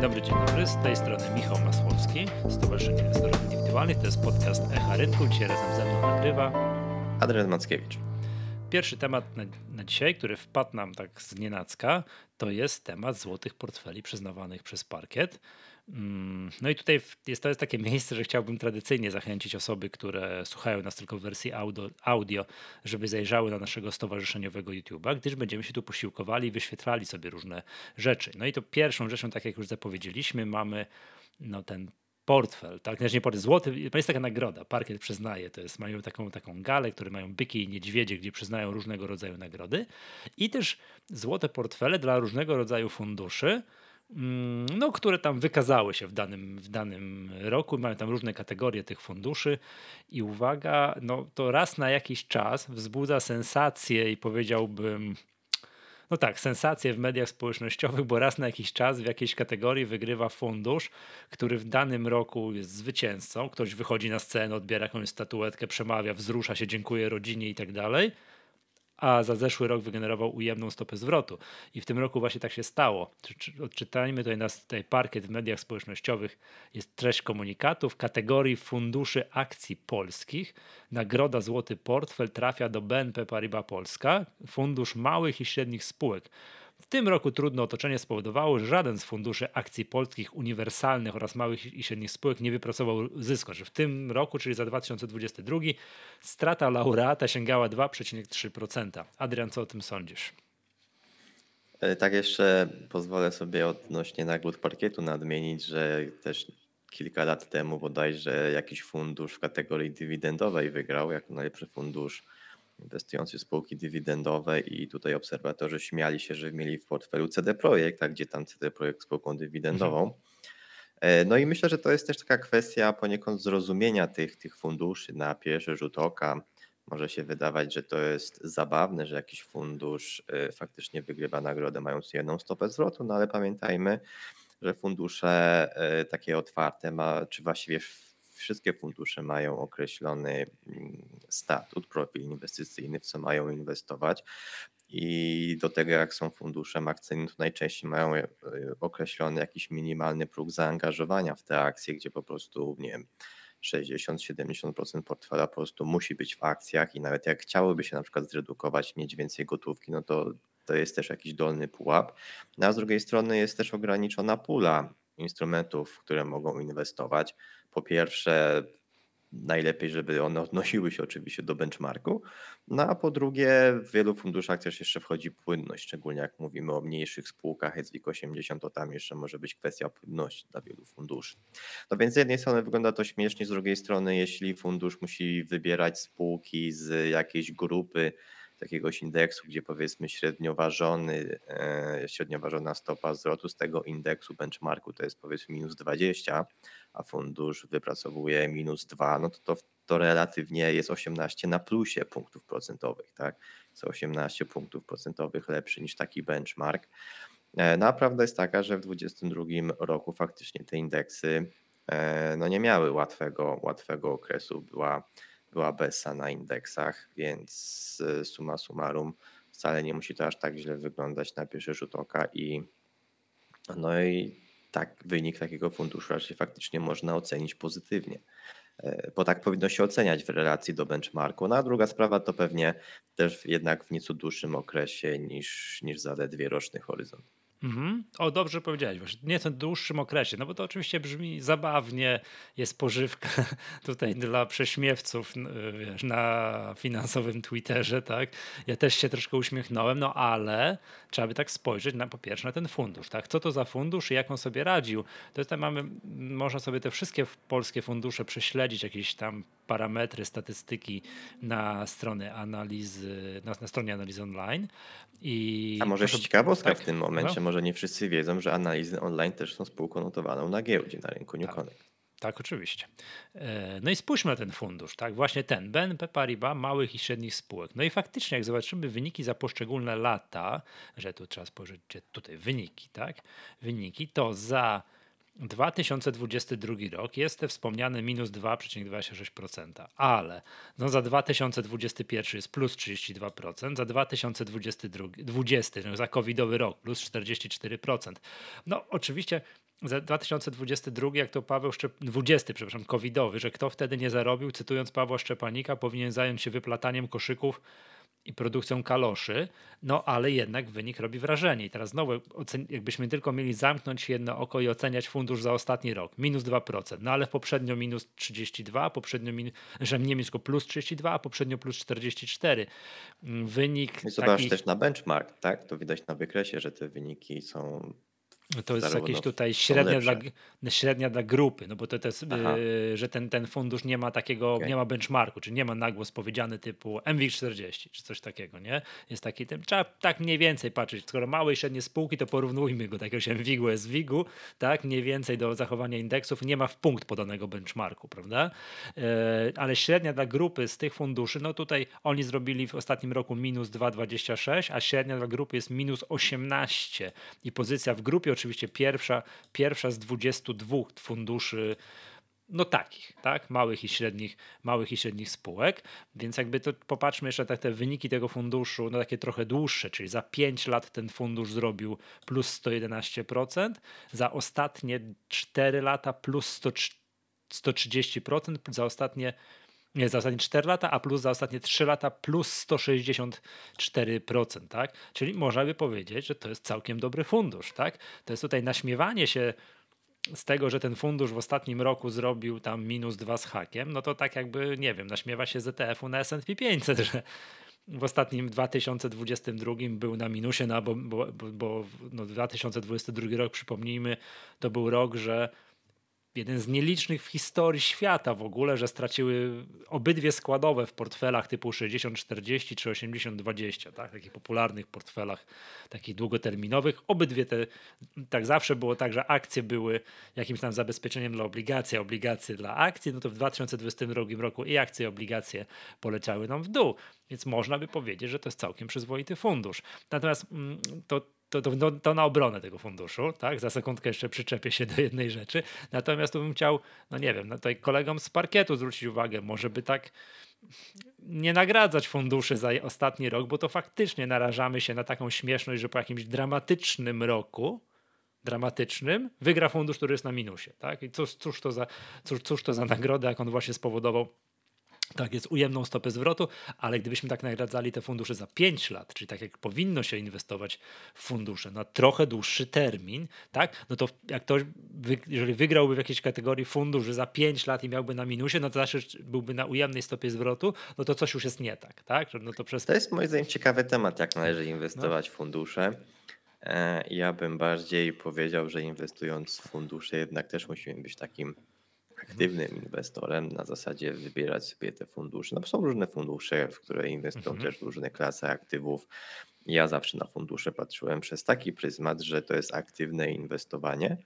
Dzień dobry, dzień dobry. Z tej strony Michał Masłowski, Stowarzyszenie Inwestorów Indywidualnych. To jest podcast Echa Rynku. Dzisiaj razem ze mną nagrywa Adrian Mackiewicz. Pierwszy temat na, na dzisiaj, który wpadł nam tak z nienacka, to jest temat złotych portfeli przyznawanych przez parkiet. Mm, no i tutaj jest, to jest takie miejsce, że chciałbym tradycyjnie zachęcić osoby, które słuchają nas tylko w wersji audio, audio żeby zajrzały na naszego stowarzyszeniowego YouTube'a, gdyż będziemy się tu posiłkowali i wyświetlali sobie różne rzeczy. No i to pierwszą rzeczą, tak jak już zapowiedzieliśmy, mamy no, ten portfel, tak, znaczy nie portfel, złoty, jest taka nagroda, parkiet przyznaje, to jest, mają taką, taką galę, które mają byki i niedźwiedzie, gdzie przyznają różnego rodzaju nagrody i też złote portfele dla różnego rodzaju funduszy, no, które tam wykazały się w danym, w danym roku, mają tam różne kategorie tych funduszy. I uwaga, no to raz na jakiś czas wzbudza sensację i powiedziałbym no tak, sensacje w mediach społecznościowych, bo raz na jakiś czas w jakiejś kategorii wygrywa fundusz, który w danym roku jest zwycięzcą. Ktoś wychodzi na scenę, odbiera jakąś statuetkę, przemawia, wzrusza się, dziękuję rodzinie i tak dalej a za zeszły rok wygenerował ujemną stopę zwrotu. I w tym roku właśnie tak się stało. Odczytajmy tutaj nas tutaj parkiet w mediach społecznościowych. Jest treść komunikatu w kategorii funduszy akcji polskich. Nagroda Złoty Portfel trafia do BNP Paribas Polska, fundusz małych i średnich spółek. W tym roku trudne otoczenie spowodowało, że żaden z funduszy akcji polskich uniwersalnych oraz małych i średnich spółek nie wypracował zysku, że w tym roku, czyli za 2022, strata laureata sięgała 2,3%. Adrian, co o tym sądzisz? E, tak jeszcze pozwolę sobie odnośnie nagród parkietu nadmienić, że też kilka lat temu bodajże jakiś fundusz w kategorii dywidendowej wygrał jako najlepszy fundusz inwestujący w spółki dywidendowe i tutaj obserwatorzy śmiali się, że mieli w portfelu CD Projekt, a gdzie tam CD Projekt spółką dywidendową. Mhm. E, no i myślę, że to jest też taka kwestia poniekąd zrozumienia tych, tych funduszy na pierwszy rzut oka. Może się wydawać, że to jest zabawne, że jakiś fundusz e, faktycznie wygrywa nagrodę mając jedną stopę zwrotu, no ale pamiętajmy, że fundusze e, takie otwarte ma, czy właściwie wszystkie fundusze mają określony mm, statut, profil inwestycyjny, w co mają inwestować. I do tego, jak są funduszem akcyjnym, to najczęściej mają e, określony jakiś minimalny próg zaangażowania w te akcje, gdzie po prostu, nie wiem, 60-70% portfela po prostu musi być w akcjach i nawet jak chciałyby się na przykład zredukować, mieć więcej gotówki, no to to jest też jakiś dolny pułap. No a z drugiej strony jest też ograniczona pula instrumentów, w które mogą inwestować. Po pierwsze, najlepiej, żeby one odnosiły się oczywiście do benchmarku. No a po drugie, w wielu funduszach też jeszcze wchodzi płynność, szczególnie jak mówimy o mniejszych spółkach SWIG 80, to tam jeszcze może być kwestia płynności dla wielu funduszy. No więc z jednej strony wygląda to śmiesznie, z drugiej strony, jeśli fundusz musi wybierać spółki z jakiejś grupy, jakiegoś indeksu, gdzie powiedzmy średnio ważony, e, średnio ważona stopa zwrotu z tego indeksu benchmarku to jest powiedzmy minus 20, a fundusz wypracowuje minus 2, no to, to, to relatywnie jest 18 na plusie punktów procentowych, tak? Jest 18 punktów procentowych lepszy niż taki benchmark. E, no a prawda jest taka, że w 2022 roku faktycznie te indeksy e, no nie miały łatwego, łatwego okresu. Była była BESA na indeksach, więc e, suma summarum wcale nie musi to aż tak źle wyglądać na pierwszy rzut oka i no i tak wynik takiego funduszu raczej faktycznie można ocenić pozytywnie. E, bo tak powinno się oceniać w relacji do benchmarku. No a druga sprawa to pewnie też jednak w nieco dłuższym okresie niż, niż zaledwie roczny horyzont. Mhm. O, dobrze powiedziałeś, właśnie nie w dłuższym okresie, no bo to oczywiście brzmi zabawnie, jest pożywka tutaj dla prześmiewców wiesz, na finansowym Twitterze, tak? Ja też się troszkę uśmiechnąłem, no ale trzeba by tak spojrzeć na po pierwsze na ten fundusz, tak? Co to za fundusz i jak on sobie radził? To jest mamy, można sobie te wszystkie polskie fundusze prześledzić, jakieś tam parametry, statystyki na stronie analizy, na, na stronie analizy online. I A może proszę, ciekawostka tak, w tym momencie, no. może nie wszyscy wiedzą, że analizy online też są spółką notowaną na giełdzie, na rynku New tak. Connect. Tak, oczywiście. E, no i spójrzmy na ten fundusz, tak? Właśnie ten BNP Paribas małych i średnich spółek. No i faktycznie, jak zobaczymy wyniki za poszczególne lata, że tu trzeba spojrzeć, tutaj wyniki, tak? Wyniki, to za 2022 rok jest te wspomniane minus 2,26%, ale no za 2021 jest plus 32%, za 2022, 20, no za covidowy rok plus 44%. No oczywiście za 2022, jak to Paweł Szczep... 20, przepraszam, covidowy, że kto wtedy nie zarobił, cytując Pawła Szczepanika, powinien zająć się wyplataniem koszyków i produkcją kaloszy, no ale jednak wynik robi wrażenie. I teraz znowu, jakbyśmy tylko mieli zamknąć jedno oko i oceniać fundusz za ostatni rok, minus 2%, no ale poprzednio minus 32, poprzednio minus, że nie minus, tylko plus 32, a poprzednio plus 44. Mm, wynik. I zobacz taki... też na benchmark, tak? To widać na wykresie, że te wyniki są to jest jakieś tutaj średnia dla, średnia dla grupy, no bo to, to jest, yy, że ten, ten fundusz nie ma takiego, okay. nie ma benchmarku, czy nie ma nagłos powiedziany typu MWIG40, czy coś takiego, nie? Jest taki, tym, trzeba tak mniej więcej patrzeć, skoro małe i średnie spółki, to porównujmy go do jakiegoś MWIG-u, SWIG-u, tak? Mniej więcej do zachowania indeksów, nie ma w punkt podanego benchmarku, prawda? Yy, ale średnia dla grupy z tych funduszy, no tutaj oni zrobili w ostatnim roku minus 2,26, a średnia dla grupy jest minus 18 i pozycja w grupie oczywiście pierwsza, pierwsza z 22 funduszy no takich, tak, małych i średnich, małych i średnich spółek, więc jakby to popatrzmy jeszcze tak te wyniki tego funduszu, no takie trochę dłuższe, czyli za 5 lat ten fundusz zrobił plus 111%, za ostatnie 4 lata plus 100, 130%, za ostatnie nie, za ostatnie 4 lata, a plus za ostatnie 3 lata plus 164%, tak? Czyli można by powiedzieć, że to jest całkiem dobry fundusz, tak? To jest tutaj naśmiewanie się z tego, że ten fundusz w ostatnim roku zrobił tam minus 2 z hakiem, no to tak jakby, nie wiem, naśmiewa się z ETF-u na S&P 500, że w ostatnim 2022 był na minusie, no bo, bo, bo no 2022 rok, przypomnijmy, to był rok, że jeden z nielicznych w historii świata w ogóle, że straciły obydwie składowe w portfelach typu 60-40 czy 80-20, tak? takich popularnych portfelach, takich długoterminowych. Obydwie te, tak zawsze było tak, że akcje były jakimś tam zabezpieczeniem dla obligacji, obligacje dla akcji, no to w 2022 roku i akcje i obligacje poleciały nam w dół. Więc można by powiedzieć, że to jest całkiem przyzwoity fundusz. Natomiast mm, to to, to, to, na obronę tego funduszu, tak? Za sekundkę jeszcze przyczepię się do jednej rzeczy. Natomiast tu bym chciał, no nie wiem, no tutaj kolegom z parkietu zwrócić uwagę, może by tak nie nagradzać funduszy za ostatni rok, bo to faktycznie narażamy się na taką śmieszność, że po jakimś dramatycznym roku, dramatycznym, wygra fundusz, który jest na minusie, tak? I cóż, cóż, to, za, cóż, cóż to za nagroda, jak on właśnie spowodował tak, jest ujemną stopę zwrotu, ale gdybyśmy tak nagradzali te fundusze za 5 lat, czyli tak jak powinno się inwestować w fundusze na trochę dłuższy termin, tak, no to jak ktoś, jeżeli wygrałby w jakiejś kategorii fundusz za 5 lat i miałby na minusie, no to znaczy byłby na ujemnej stopie zwrotu, no to coś już jest nie tak, tak? No to, przez... to jest moim zdaniem ciekawy temat, jak należy inwestować no. w fundusze. E, ja bym bardziej powiedział, że inwestując w fundusze jednak też musimy być takim aktywnym inwestorem, na zasadzie wybierać sobie te fundusze. No, są różne fundusze, w które inwestują mhm. też różne klasy aktywów. Ja zawsze na fundusze patrzyłem przez taki pryzmat, że to jest aktywne inwestowanie,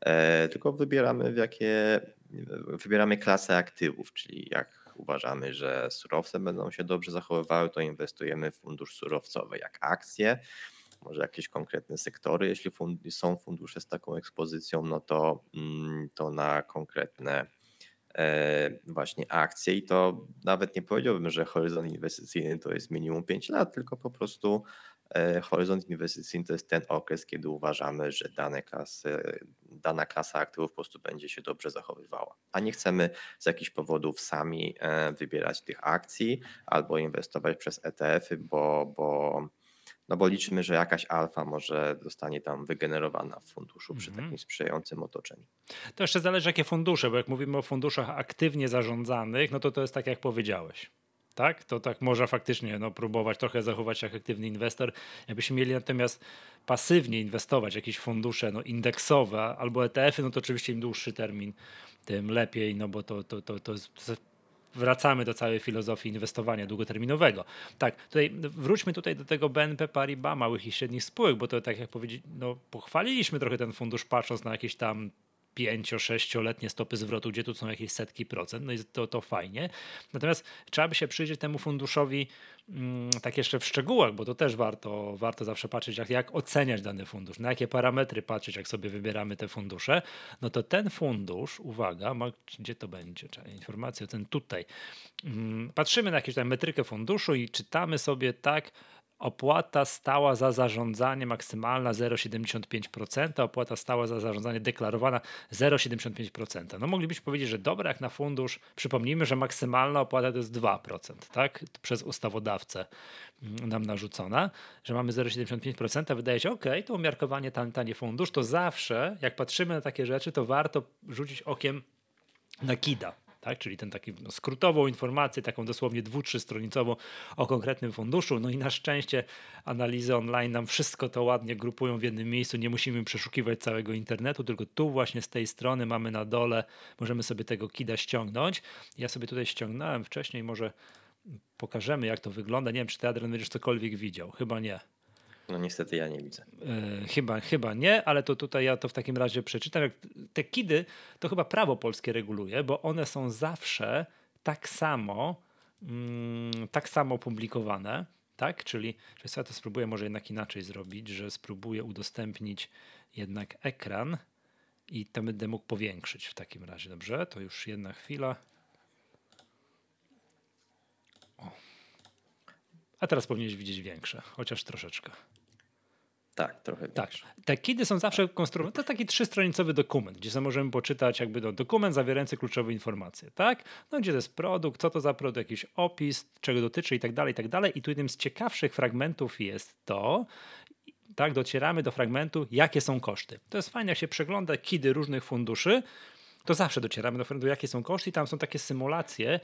e, tylko wybieramy w jakie wybieramy klasę aktywów, czyli jak uważamy, że surowce będą się dobrze zachowywały, to inwestujemy w fundusz surowcowy, jak akcje może jakieś konkretne sektory, jeśli fund są fundusze z taką ekspozycją, no to, mm, to na konkretne e, właśnie akcje i to nawet nie powiedziałbym, że horyzont inwestycyjny to jest minimum 5 lat, tylko po prostu e, horyzont inwestycyjny to jest ten okres, kiedy uważamy, że dane klasy, dana klasa aktywów po prostu będzie się dobrze zachowywała. A nie chcemy z jakichś powodów sami e, wybierać tych akcji albo inwestować przez ETF-y, bo, bo no bo liczymy, że jakaś alfa może zostanie tam wygenerowana w funduszu przy mhm. takim sprzyjającym otoczeniu. To jeszcze zależy jakie fundusze, bo jak mówimy o funduszach aktywnie zarządzanych, no to to jest tak jak powiedziałeś. Tak, to tak można faktycznie no, próbować trochę zachować jak aktywny inwestor. Jakbyśmy mieli natomiast pasywnie inwestować jakieś fundusze no, indeksowe albo ETF-y, no to oczywiście im dłuższy termin, tym lepiej, no bo to, to, to, to jest wracamy do całej filozofii inwestowania długoterminowego. Tak, tutaj wróćmy tutaj do tego BNP Paribas, małych i średnich spółek, bo to tak jak powiedzieć, no pochwaliliśmy trochę ten fundusz patrząc na jakieś tam pięcio, sześcioletnie stopy zwrotu, gdzie tu są jakieś setki procent, no i to, to fajnie. Natomiast trzeba by się przyjrzeć temu funduszowi mm, tak jeszcze w szczegółach, bo to też warto, warto zawsze patrzeć, jak, jak oceniać dany fundusz, na jakie parametry patrzeć, jak sobie wybieramy te fundusze. No to ten fundusz, uwaga, ma, gdzie to będzie? Informacja, ten tutaj. Mm, patrzymy na jakąś tam metrykę funduszu i czytamy sobie tak, opłata stała za zarządzanie maksymalna 0,75%, opłata stała za zarządzanie deklarowana 0,75%. No moglibyśmy powiedzieć, że dobra, jak na fundusz, przypomnijmy, że maksymalna opłata to jest 2%, tak? Przez ustawodawcę mm, nam narzucona, że mamy 0,75%, wydaje się, ok, to umiarkowanie tan, tanie fundusz, to zawsze, jak patrzymy na takie rzeczy, to warto rzucić okiem na KIDA, tak? czyli ten taki no, skrótową informację, taką dosłownie dwu, trzystronicową o konkretnym funduszu. No i na szczęście analizy online nam wszystko to ładnie grupują w jednym miejscu, nie musimy przeszukiwać całego internetu, tylko tu właśnie z tej strony mamy na dole, możemy sobie tego KIDA ściągnąć. Ja sobie tutaj ściągnąłem wcześniej, może pokażemy jak to wygląda. Nie wiem, czy ty Adrian będziesz cokolwiek widział, chyba nie. No niestety ja nie widzę. Yy, chyba, chyba nie, ale to tutaj ja to w takim razie przeczytam. Jak te kidy to chyba prawo polskie reguluje, bo one są zawsze tak samo, mm, tak samo publikowane. Tak? Czyli, ja to spróbuję może jednak inaczej zrobić, że spróbuję udostępnić jednak ekran i to będę mógł powiększyć w takim razie. Dobrze, to już jedna chwila. O. A teraz powinieneś widzieć większe, chociaż troszeczkę. Tak, trochę Tak. Te kidy są zawsze konstruowane. To taki trzystronicowy dokument, gdzie możemy poczytać jakby no, dokument zawierający kluczowe informacje, tak? No gdzie to jest produkt, co to za produkt, jakiś opis, czego dotyczy i tak dalej, i tak dalej. I tu jednym z ciekawszych fragmentów jest to, tak, docieramy do fragmentu, jakie są koszty. To jest fajnie, jak się przegląda kidy różnych funduszy, to zawsze docieramy do fragmentu, jakie są koszty i tam są takie symulacje,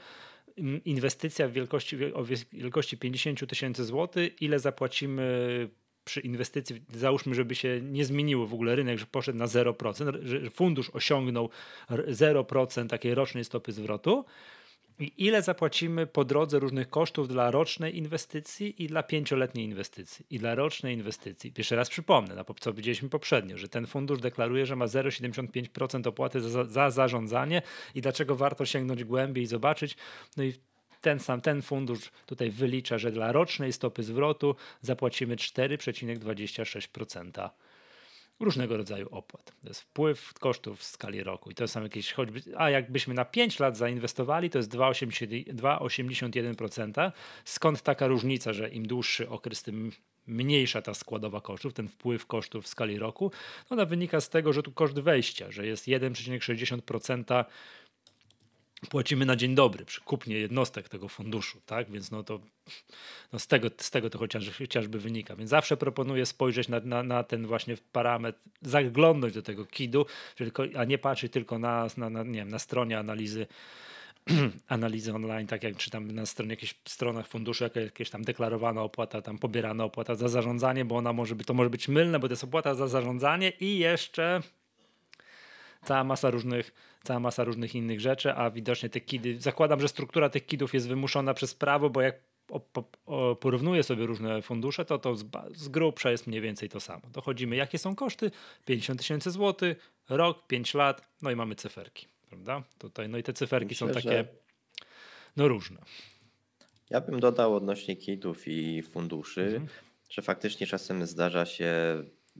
mm, inwestycja w wielkości, o wielkości 50 tysięcy złotych, ile zapłacimy przy inwestycji, załóżmy, żeby się nie zmieniło w ogóle rynek, że poszedł na 0%, że fundusz osiągnął 0% takiej rocznej stopy zwrotu, i ile zapłacimy po drodze różnych kosztów dla rocznej inwestycji i dla pięcioletniej inwestycji. I dla rocznej inwestycji. Jeszcze raz przypomnę, na co widzieliśmy poprzednio, że ten fundusz deklaruje, że ma 0,75% opłaty za, za zarządzanie i dlaczego warto sięgnąć głębiej i zobaczyć. No i ten sam ten fundusz tutaj wylicza, że dla rocznej stopy zwrotu zapłacimy 4,26% różnego rodzaju opłat. To jest wpływ kosztów w skali roku i to są jakieś choćby, a jakbyśmy na 5 lat zainwestowali, to jest 2,81%. Skąd taka różnica, że im dłuższy okres, tym mniejsza ta składowa kosztów, ten wpływ kosztów w skali roku? Ona wynika z tego, że tu koszt wejścia, że jest 1,60% płacimy na dzień dobry przy kupnie jednostek tego funduszu, tak? Więc no to no z, tego, z tego to chociaż, chociażby wynika. Więc zawsze proponuję spojrzeć na, na, na ten właśnie parametr, zaglądnąć do tego KID-u, a nie patrzeć tylko na, na, na, nie wiem, na stronie analizy analizy online, tak jak czytam na stronie jakichś stronach funduszu, jaka jakieś tam deklarowana opłata, tam pobierana opłata za zarządzanie, bo ona może być, to może być mylne, bo to jest opłata za zarządzanie i jeszcze cała masa różnych, cała masa różnych innych rzeczy, a widocznie te kidy, zakładam, że struktura tych kidów jest wymuszona przez prawo, bo jak porównuję sobie różne fundusze, to to z, z grubsza jest mniej więcej to samo. Dochodzimy, jakie są koszty, 50 tysięcy złotych, rok, 5 lat, no i mamy cyferki, prawda? Tutaj, no i te cyferki Myślę, są takie, że... no różne. Ja bym dodał odnośnie kitów i funduszy, mhm. że faktycznie czasem zdarza się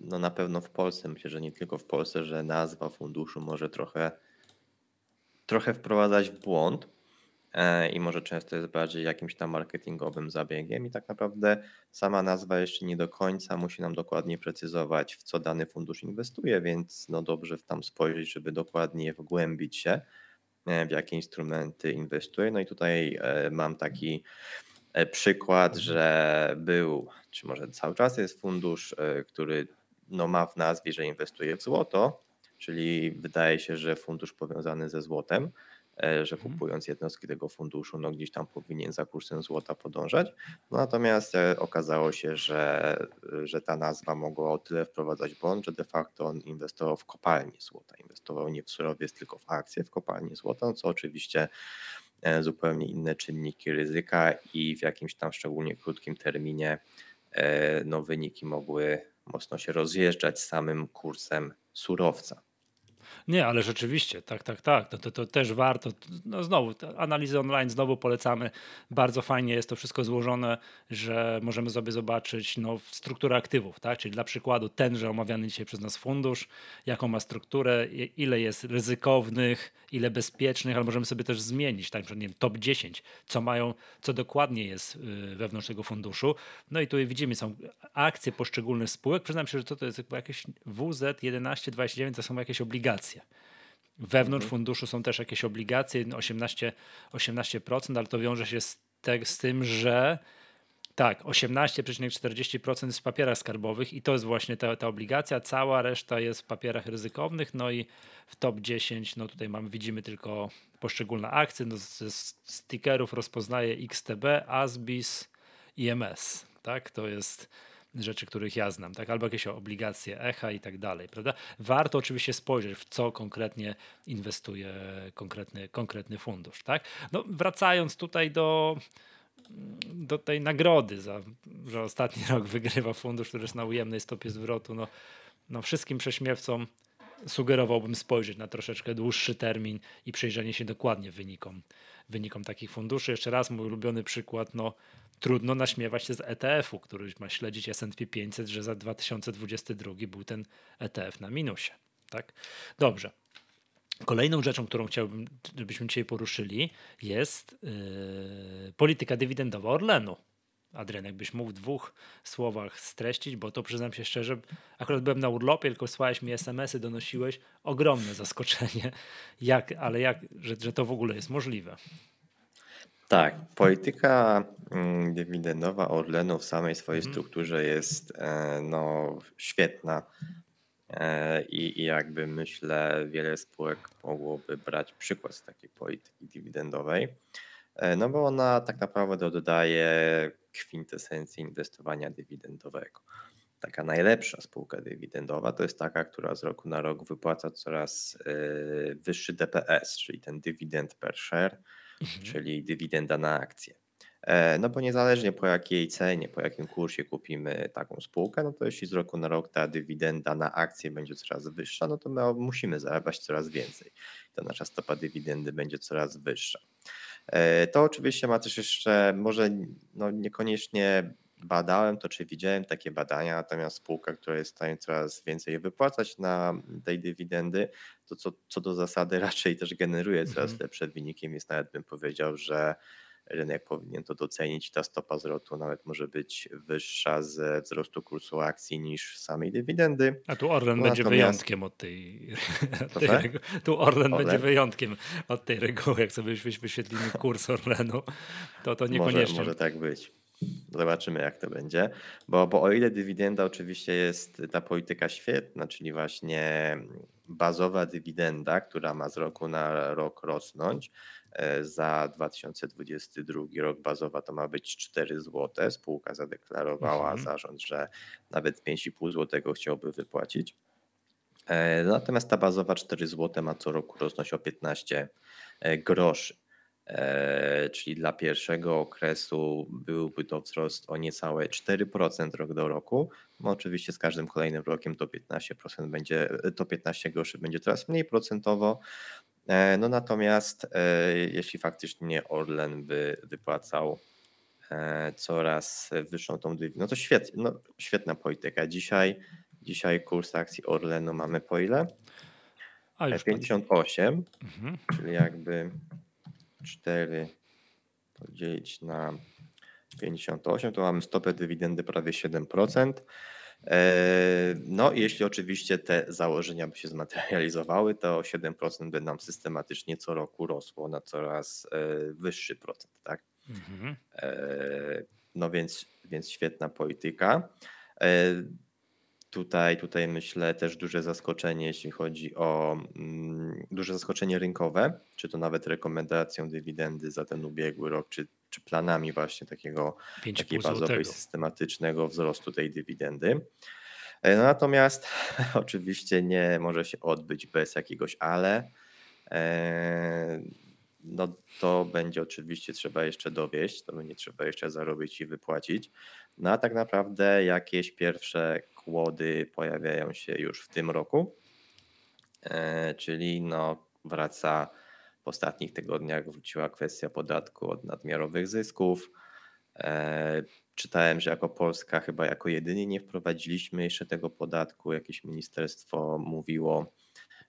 no na pewno w Polsce, myślę, że nie tylko w Polsce, że nazwa funduszu może trochę, trochę wprowadzać w błąd e, i może często jest bardziej jakimś tam marketingowym zabiegiem i tak naprawdę sama nazwa jeszcze nie do końca musi nam dokładnie precyzować, w co dany fundusz inwestuje, więc no dobrze w tam spojrzeć, żeby dokładnie wgłębić się, e, w jakie instrumenty inwestuje. No i tutaj e, mam taki przykład, że był, czy może cały czas jest fundusz, który no ma w nazwie, że inwestuje w złoto, czyli wydaje się, że fundusz powiązany ze złotem, e, że mhm. kupując jednostki tego funduszu, no gdzieś tam powinien za kursem złota podążać. No natomiast e, okazało się, że, że ta nazwa mogła o tyle wprowadzać błąd, że de facto on inwestował w kopalnię złota. Inwestował nie w surowiec, tylko w akcje w kopalnię złota, co oczywiście e, zupełnie inne czynniki ryzyka i w jakimś tam szczególnie krótkim terminie no, wyniki mogły mocno się rozjeżdżać samym kursem surowca. Nie, ale rzeczywiście, tak, tak, tak. To, to, to też warto. No znowu, analizy online znowu polecamy. Bardzo fajnie jest to wszystko złożone, że możemy sobie zobaczyć no, strukturę aktywów, tak? Czyli dla przykładu tenże omawiany dzisiaj przez nas fundusz, jaką ma strukturę, ile jest ryzykownych, ile bezpiecznych, ale możemy sobie też zmienić, tak? Nie wiem, top 10, co mają, co dokładnie jest y, wewnątrz tego funduszu. No i tutaj widzimy, są akcje poszczególnych spółek. Przyznam się, że to, to jest jakieś WZ 1129, to są jakieś obligacje. Wewnątrz mhm. funduszu są też jakieś obligacje, 18%, 18% ale to wiąże się z, te, z tym, że tak, 18,40% jest w papierach skarbowych i to jest właśnie ta, ta obligacja. Cała reszta jest w papierach ryzykownych. No i w top 10, no tutaj mamy, widzimy tylko poszczególne akcje. No z, z stickerów rozpoznaje XTB, ASBIS, IMS. Tak, to jest rzeczy, których ja znam, tak? albo jakieś obligacje ECHA i tak dalej, prawda? Warto oczywiście spojrzeć, w co konkretnie inwestuje konkretny, konkretny fundusz, tak? No, wracając tutaj do, do tej nagrody, za, że ostatni rok wygrywa fundusz, który jest na ujemnej stopie zwrotu, no, no wszystkim prześmiewcom sugerowałbym spojrzeć na troszeczkę dłuższy termin i przyjrzenie się dokładnie wynikom, wynikom takich funduszy. Jeszcze raz mój ulubiony przykład, no trudno naśmiewać się z ETF-u, który ma śledzić S&P 500, że za 2022 był ten ETF na minusie. Tak? Dobrze. Kolejną rzeczą, którą chciałbym, żebyśmy dzisiaj poruszyli, jest yy, polityka dywidendowa Orlenu. Adrian, jakbyś mógł w dwóch słowach streścić, bo to przyznam się szczerze, akurat byłem na urlopie, tylko słałeś mi SMS-y, donosiłeś, ogromne zaskoczenie, jak, ale jak, że, że to w ogóle jest możliwe. Tak, polityka mm, dywidendowa Orlenu w samej swojej mhm. strukturze jest e, no, świetna e, i, i jakby myślę wiele spółek mogłoby brać przykład z takiej polityki dywidendowej, e, no bo ona tak naprawdę dodaje kwintesencji inwestowania dywidendowego. Taka najlepsza spółka dywidendowa to jest taka, która z roku na rok wypłaca coraz wyższy DPS, czyli ten dywidend per share, mhm. czyli dywidenda na akcję. E, no bo niezależnie po jakiej cenie, po jakim kursie kupimy taką spółkę, no to jeśli z roku na rok ta dywidenda na akcję będzie coraz wyższa, no to my musimy zarabiać coraz więcej. Ta nasza stopa dywidendy będzie coraz wyższa. E, to oczywiście ma też jeszcze, może no niekoniecznie badałem to, czy widziałem takie badania, natomiast spółka, która jest w stanie coraz więcej wypłacać na tej dywidendy, to co, co do zasady raczej też generuje coraz mhm. lepsze wyniki, więc nawet bym powiedział, że rynek powinien to docenić. Ta stopa zwrotu nawet może być wyższa ze wzrostu kursu akcji niż samej dywidendy. A tu Orlen będzie wyjątkiem od tej, tej reguły. Tu Orlen, Orlen, będzie wyjątkiem od tej reguły. Jak sobie wyświetlimy kurs Orlenu, to to niekoniecznie. Może, może tak być. Zobaczymy, jak to będzie. Bo, bo o ile dywidenda oczywiście jest ta polityka świetna, czyli właśnie bazowa dywidenda, która ma z roku na rok rosnąć. E, za 2022 rok bazowa to ma być 4 zł. Spółka zadeklarowała mhm. zarząd, że nawet 5,5 zł chciałby wypłacić. E, natomiast ta bazowa 4 zł ma co roku rosnąć o 15 e, groszy. Czyli dla pierwszego okresu byłby to wzrost o niecałe 4% rok do roku. No oczywiście z każdym kolejnym rokiem to 15% będzie, to 15 groszy będzie coraz mniej procentowo. E, no natomiast e, jeśli faktycznie Orlen by wypłacał coraz wyższą tą dywidendę, no to świetnie, no, świetna polityka. Dzisiaj, dzisiaj kurs akcji Orlenu mamy po ile? A już 58, mhm. czyli jakby 4 podzielić na 58, to mamy stopę dywidendy prawie 7%. E, no, jeśli oczywiście te założenia by się zmaterializowały, to 7% by nam systematycznie co roku rosło na coraz e, wyższy procent, tak? Mhm. E, no więc, więc świetna polityka. Tutaj, tutaj myślę też duże zaskoczenie, jeśli chodzi o mm, duże zaskoczenie rynkowe, czy to nawet rekomendacją dywidendy za ten ubiegły rok, czy, czy planami właśnie takiego takiej bazowej, systematycznego wzrostu tej dywidendy. E, no natomiast oczywiście nie może się odbyć bez jakiegoś ale. E, no to będzie oczywiście trzeba jeszcze dowieść, to będzie trzeba jeszcze zarobić i wypłacić. No a tak naprawdę jakieś pierwsze kłody pojawiają się już w tym roku. e, czyli no wraca w ostatnich tygodniach wróciła kwestia podatku od nadmiarowych zysków. E, czytałem, że jako Polska chyba jako jedynie nie wprowadziliśmy jeszcze tego podatku. Jakieś ministerstwo mówiło,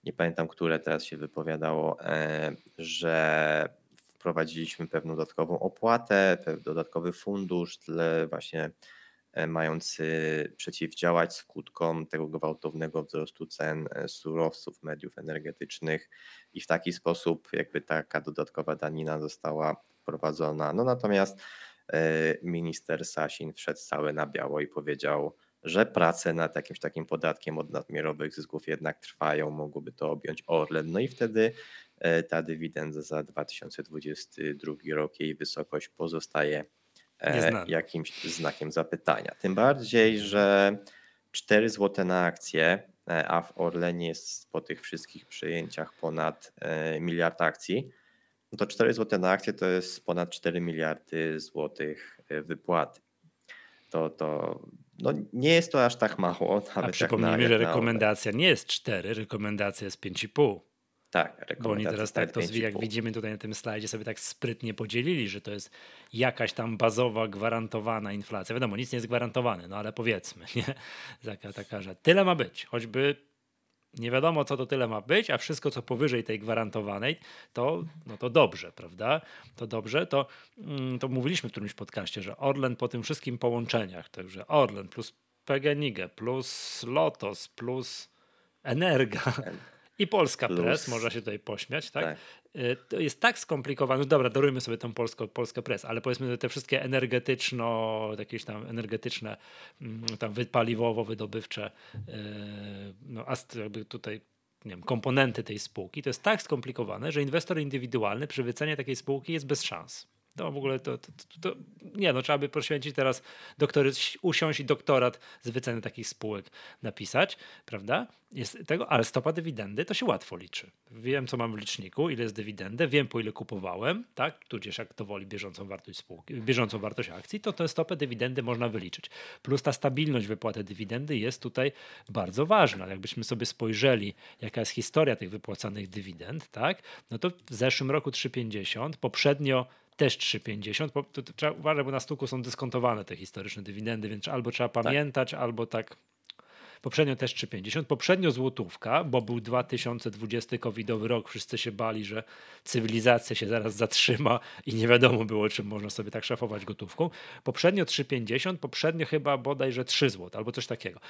nie pamiętam, które teraz się wypowiadało, e, że wprowadziliśmy pewną dodatkową opłatę, dodatkowy fundusz dla właśnie mający przeciwdziałać skutkom tego gwałtownego wzrostu cen e, surowców, mediów energetycznych i w taki sposób jakby taka dodatkowa danina została wprowadzona. No natomiast e, minister Sasin wszedł cały na biało i powiedział, że prace nad jakimś takim podatkiem od nadmiarowych zysków jednak trwają, mogłoby to objąć Orlen. No i wtedy ta dywidenda za 2022 rok, jej wysokość pozostaje E, jakimś znakiem zapytania. Tym bardziej, że 4 zł na akcję, e, a w Orlenie jest po tych wszystkich przejęciach ponad e, miliard akcji, no to 4 zł na akcję to jest ponad 4 miliardy złotych wypłaty. To, to no nie jest to aż tak mało. a przypomnijmy, że rekomendacja nie jest 4, rekomendacja jest 5,5. Tak, Bo oni teraz tak to, jak widzimy tutaj na tym slajdzie, sobie tak sprytnie podzielili, że to jest jakaś tam bazowa, gwarantowana inflacja. Wiadomo, nic nie jest gwarantowane, no ale powiedzmy, nie? Taka, taka, że tyle ma być, choćby nie wiadomo, co to tyle ma być, a wszystko, co powyżej tej gwarantowanej, to, no to dobrze, prawda? To dobrze, to, mm, to mówiliśmy w którymś podcaście, że Orlen po tym wszystkim połączeniach, także Orlen plus PGNiG plus Lotos plus Energa i Polska Plus. Press, można się tutaj pośmiać, tak? tak? Y, to jest tak skomplikowane. No dobra, darujmy sobie tą polską, Polskę Press, ale powiedzmy te wszystkie energetyczno, jakieś tam energetyczne, mm, tam paliwowo-wydobywcze, y, no, jakby tutaj nie wiem, komponenty tej spółki, to jest tak skomplikowane, że inwestor indywidualny przy wycenie takiej spółki jest bez szans. No w ogóle to, to, to, to, nie, no trzeba by poświęcić teraz doktory, usiąść i doktorat z wyceny takich spółek napisać, prawda? Jest tego, ale stopa dywidendy to się łatwo liczy. Wiem, co mam w liczniku, ile jest dywidendy, wiem, po ile kupowałem, tak? Tudzież jak to woli bieżącą wartość spółki, bieżącą wartość akcji, to tę stopę dywidendy można wyliczyć. Plus ta stabilność wypłaty dywidendy jest tutaj bardzo ważna. Jakbyśmy sobie spojrzeli, jaka jest historia tych wypłacanych dywidend, tak? No to w zeszłym roku 3,50, poprzednio też 3,50. To, to, trzeba uważać, bo na stuku są dyskontowane te historyczne dywidendy, więc albo trzeba tak. pamiętać, tak. albo tak Poprzednio też 3,50. Poprzednio złotówka, bo był 2020 covidowy rok. Wszyscy się bali, że cywilizacja się zaraz zatrzyma i nie wiadomo było, czym można sobie tak szafować gotówką. Poprzednio 3,50, poprzednio chyba bodajże 3 zł albo coś takiego.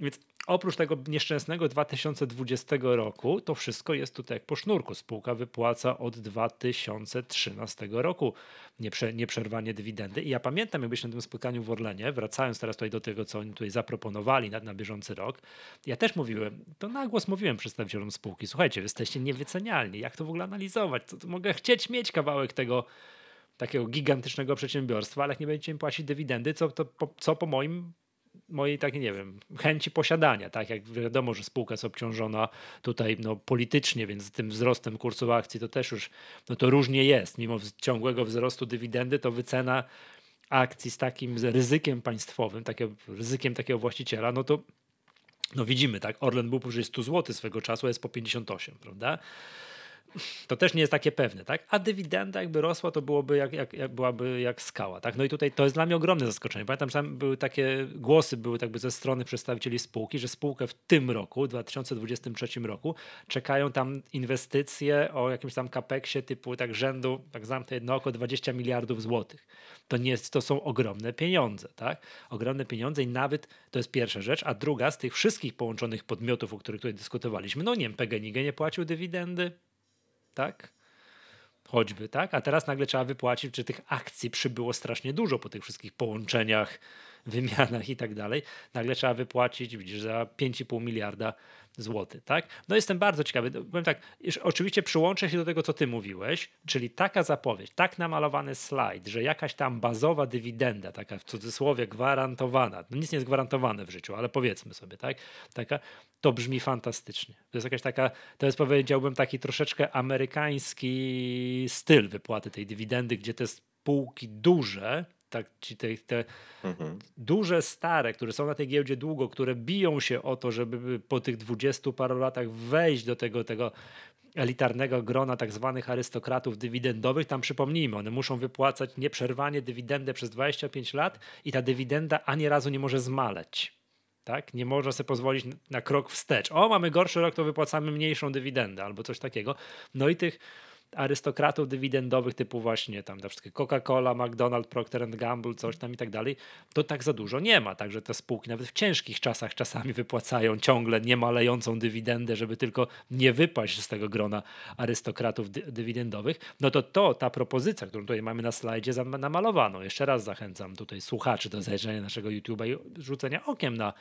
Więc oprócz tego nieszczęsnego 2020 roku, to wszystko jest tutaj jak po sznurku. Spółka wypłaca od 2013 roku nieprze, nieprzerwanie dywidendy. I ja pamiętam, jakbyś na tym spotkaniu w Orlenie, wracając teraz tutaj do tego, co oni tutaj zaproponowali na, na bieżący rok, ja też mówiłem, to na głos mówiłem przedstawicielom spółki, słuchajcie, jesteście niewycenialni, jak to w ogóle analizować? To, to mogę chcieć mieć kawałek tego takiego gigantycznego przedsiębiorstwa, ale jak nie będziecie mi płacić dywidendy, co, to, po, co po moim mojej takiej, nie wiem, chęci posiadania, tak? Jak wiadomo, że spółka jest obciążona tutaj no, politycznie, więc tym wzrostem kursu akcji to też już, no to różnie jest, mimo ciągłego wzrostu dywidendy, to wycena akcji z takim ryzykiem państwowym, takim ryzykiem takiego właściciela, no to no widzimy, tak, Orlen był powyżej 100 zł swego czasu, jest po 58, prawda? To też nie jest takie pewne, tak? A dywidenda jakby rosła, to byłoby jak, jak, jak, byłaby jak skała, tak? No i tutaj to jest dla mnie ogromne zaskoczenie. Pamiętam, że tam były takie głosy, były jakby ze strony przedstawicieli spółki, że spółkę w tym roku, 2023 roku, czekają tam inwestycje o jakimś tam kapeksie typu tak rzędu, tak zamknę jedno oko, 20 miliardów złotych. To, nie jest, to są ogromne pieniądze, tak? Ogromne pieniądze i nawet to jest pierwsza rzecz, a druga z tych wszystkich połączonych podmiotów, o których tutaj dyskutowaliśmy, no nie wiem, PGNiG nie płacił dywidendy, tak? Choćby, tak? A teraz nagle trzeba wypłacić, czy tych akcji przybyło strasznie dużo po tych wszystkich połączeniach, wymianach i tak dalej. Nagle trzeba wypłacić, widzisz, za 5,5 miliarda zł, tak? No jestem bardzo ciekawy. Powiem tak, oczywiście przyłączę się do tego, co ty mówiłeś, czyli taka zapowiedź, tak namalowany slajd, że jakaś tam bazowa dywidenda, taka w cudzysłowie gwarantowana, no nic nie jest gwarantowane w życiu, ale powiedzmy sobie, tak? Taka, to brzmi fantastycznie. To jest jakaś taka, to jest powiedziałbym taki troszeczkę amerykański styl wypłaty tej dywidendy, gdzie te spółki duże, tak, ci te, te mhm. duże, stare, które są na tej giełdzie długo, które biją się o to, żeby po tych dwudziestu paru latach wejść do tego, tego elitarnego grona tak zwanych arystokratów dywidendowych. Tam przypomnijmy, one muszą wypłacać nieprzerwanie dywidendę przez 25 lat i ta dywidenda ani razu nie może zmaleć. Tak? Nie można sobie pozwolić na krok wstecz. O, mamy gorszy rok, to wypłacamy mniejszą dywidendę albo coś takiego. No i tych arystokratów dywidendowych typu właśnie tam na wszystkie Coca-Cola, McDonald's, Procter Gamble, coś tam i tak dalej, to tak za dużo nie ma. Także te spółki nawet w ciężkich czasach czasami wypłacają ciągle niemalejącą dywidendę, żeby tylko nie wypaść z tego grona arystokratów dy dywidendowych. No to to, ta propozycja, którą tutaj mamy na slajdzie namalowano. Jeszcze raz zachęcam tutaj słuchaczy do zajrzenia naszego YouTube'a i rzucenia okiem na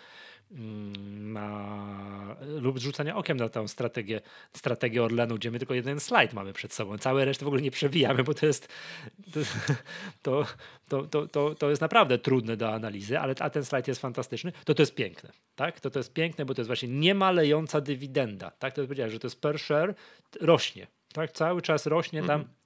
na, lub rzucania okiem na tę strategię, strategię Orlenu, gdzie my tylko jeden slajd mamy przed sobą. Całe resztę w ogóle nie przewijamy, bo to jest, to, to, to, to, to jest naprawdę trudne do analizy, ale a ten slajd jest fantastyczny, to to jest piękne. Tak? To to jest piękne, bo to jest właśnie niemalejąca dywidenda. Tak? To powiedziałeś, że to jest per share, rośnie. Tak? Cały czas rośnie tam mhm.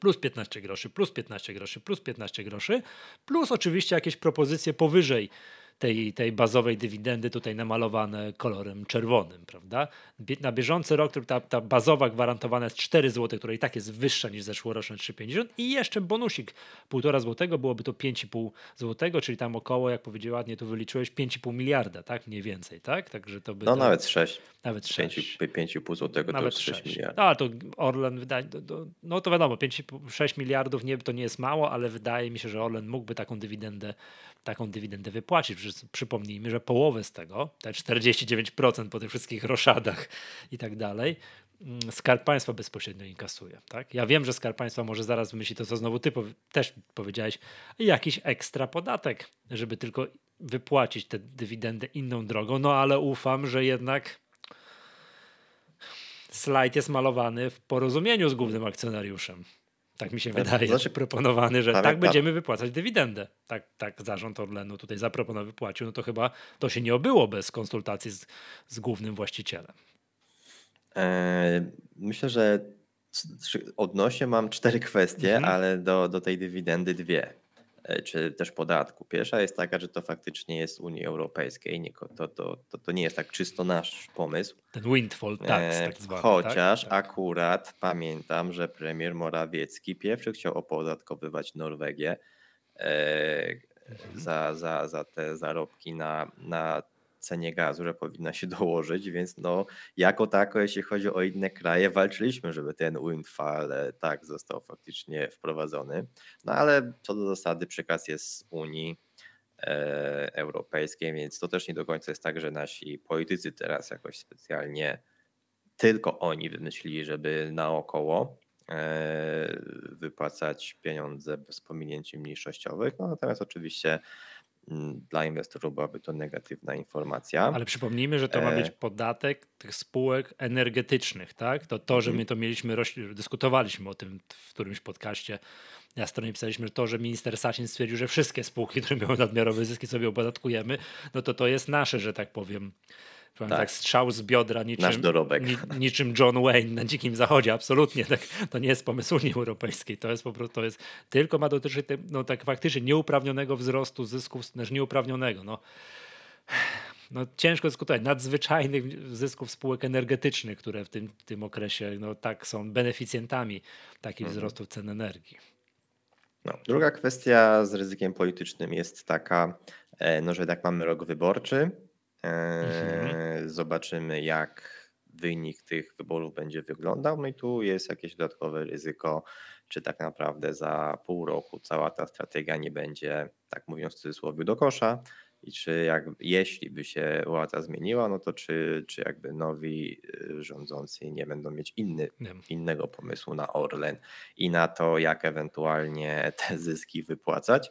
plus 15 groszy, plus 15 groszy, plus 15 groszy, plus oczywiście jakieś propozycje powyżej tej, tej bazowej dywidendy tutaj namalowane kolorem czerwonym, prawda? Na bieżący rok ta, ta bazowa gwarantowana jest 4 zł, która i tak jest wyższa niż zeszłoroczne 3,50 i jeszcze bonusik 1,5 zł, byłoby to 5,5 zł, czyli tam około, jak powiedział ładnie, tu wyliczyłeś 5,5 miliarda, tak? Mniej więcej, tak? Także to by no to... nawet 6. Nawet 6. 5,5 zł to nawet 6 miliardów. A to Orlen wydaje, no to wiadomo, 5, 6 miliardów nie, to nie jest mało, ale wydaje mi się, że Orlen mógłby taką dywidendę taką dywidendę wypłacić. Przypomnijmy, że połowę z tego, te 49% po tych wszystkich roszadach i tak dalej, mm, Skarb Państwa bezpośrednio inkasuje. Tak? Ja wiem, że Skarb Państwa może zaraz wymyśli to, co znowu ty też powiedziałeś, jakiś ekstra podatek, żeby tylko wypłacić tę dywidendę inną drogą, no ale ufam, że jednak slajd jest malowany w porozumieniu z głównym akcjonariuszem. Tak mi się wydaje, znaczy, proponowany, że tak, tak będziemy wypłacać dywidendę. Tak, tak zarząd Orlenu tutaj zaproponował, wypłacił, no to chyba to się nie obyło bez konsultacji z, z głównym właścicielem. E, myślę, że odnośnie mam cztery kwestie, mhm. ale do, do tej dywidendy dwie. E, czy też podatku. Pierwsza jest taka, że to faktycznie jest Unii Europejskiej, nie, to, to, to, to nie jest tak czysto nasz pomysł. Ten windfall tax tak zwany, Chociaż tak? akurat pamiętam, że premier Morawiecki pierwszy chciał opodatkowywać Norwegię e, mhm. za, za, za te zarobki na, na cenie gazu, że powinna się dołożyć, więc no jako tako, jeśli chodzi o inne kraje, walczyliśmy, żeby ten windfall e, tak został faktycznie wprowadzony. No ale co do zasady przekaz jest z Unii e, Europejskiej, więc to też nie do końca jest tak, że nasi politycy teraz jakoś specjalnie tylko oni wymyślili, żeby naokoło e, wypłacać pieniądze bez pominięci mniejszościowych. No natomiast oczywiście dla inwestorów byłaby to negatywna informacja. Ale przypomnijmy, że to ma być e, podatek tych spółek energetycznych, tak? To to, że mhm. my to mieliśmy, dyskutowaliśmy o tym w którymś podcaście. Na stronie pisaliśmy, że to, że minister Sasin stwierdził, że wszystkie spółki, które miały nadmiarowe zyski sobie opodatkujemy, no to to jest nasze, że tak powiem, tak. tak. strzał z biodra niczym, ni, niczym John Wayne na dzikim zachodzie, absolutnie. Tak, to nie jest pomysł Unii Europejskiej, to jest po prostu, to jest, tylko ma dotyczyć no, tak faktycznie nieuprawnionego wzrostu zysków, znaczy nieuprawnionego. No. No, ciężko dyskutować, nadzwyczajnych zysków spółek energetycznych, które w tym, tym okresie no, tak są beneficjentami takich mhm. wzrostów cen energii. No. Druga kwestia z ryzykiem politycznym jest taka, e, no, że tak mamy rok wyborczy, Mhm. Zobaczymy, jak wynik tych wyborów będzie wyglądał. No i tu jest jakieś dodatkowe ryzyko, czy tak naprawdę za pół roku cała ta strategia nie będzie, tak mówiąc w cudzysłowie, do kosza. I czy jak, jeśli by się władza zmieniła, no to czy, czy jakby nowi y, rządzący nie będą mieć inny, innego pomysłu na Orlen i na to, jak ewentualnie te zyski wypłacać.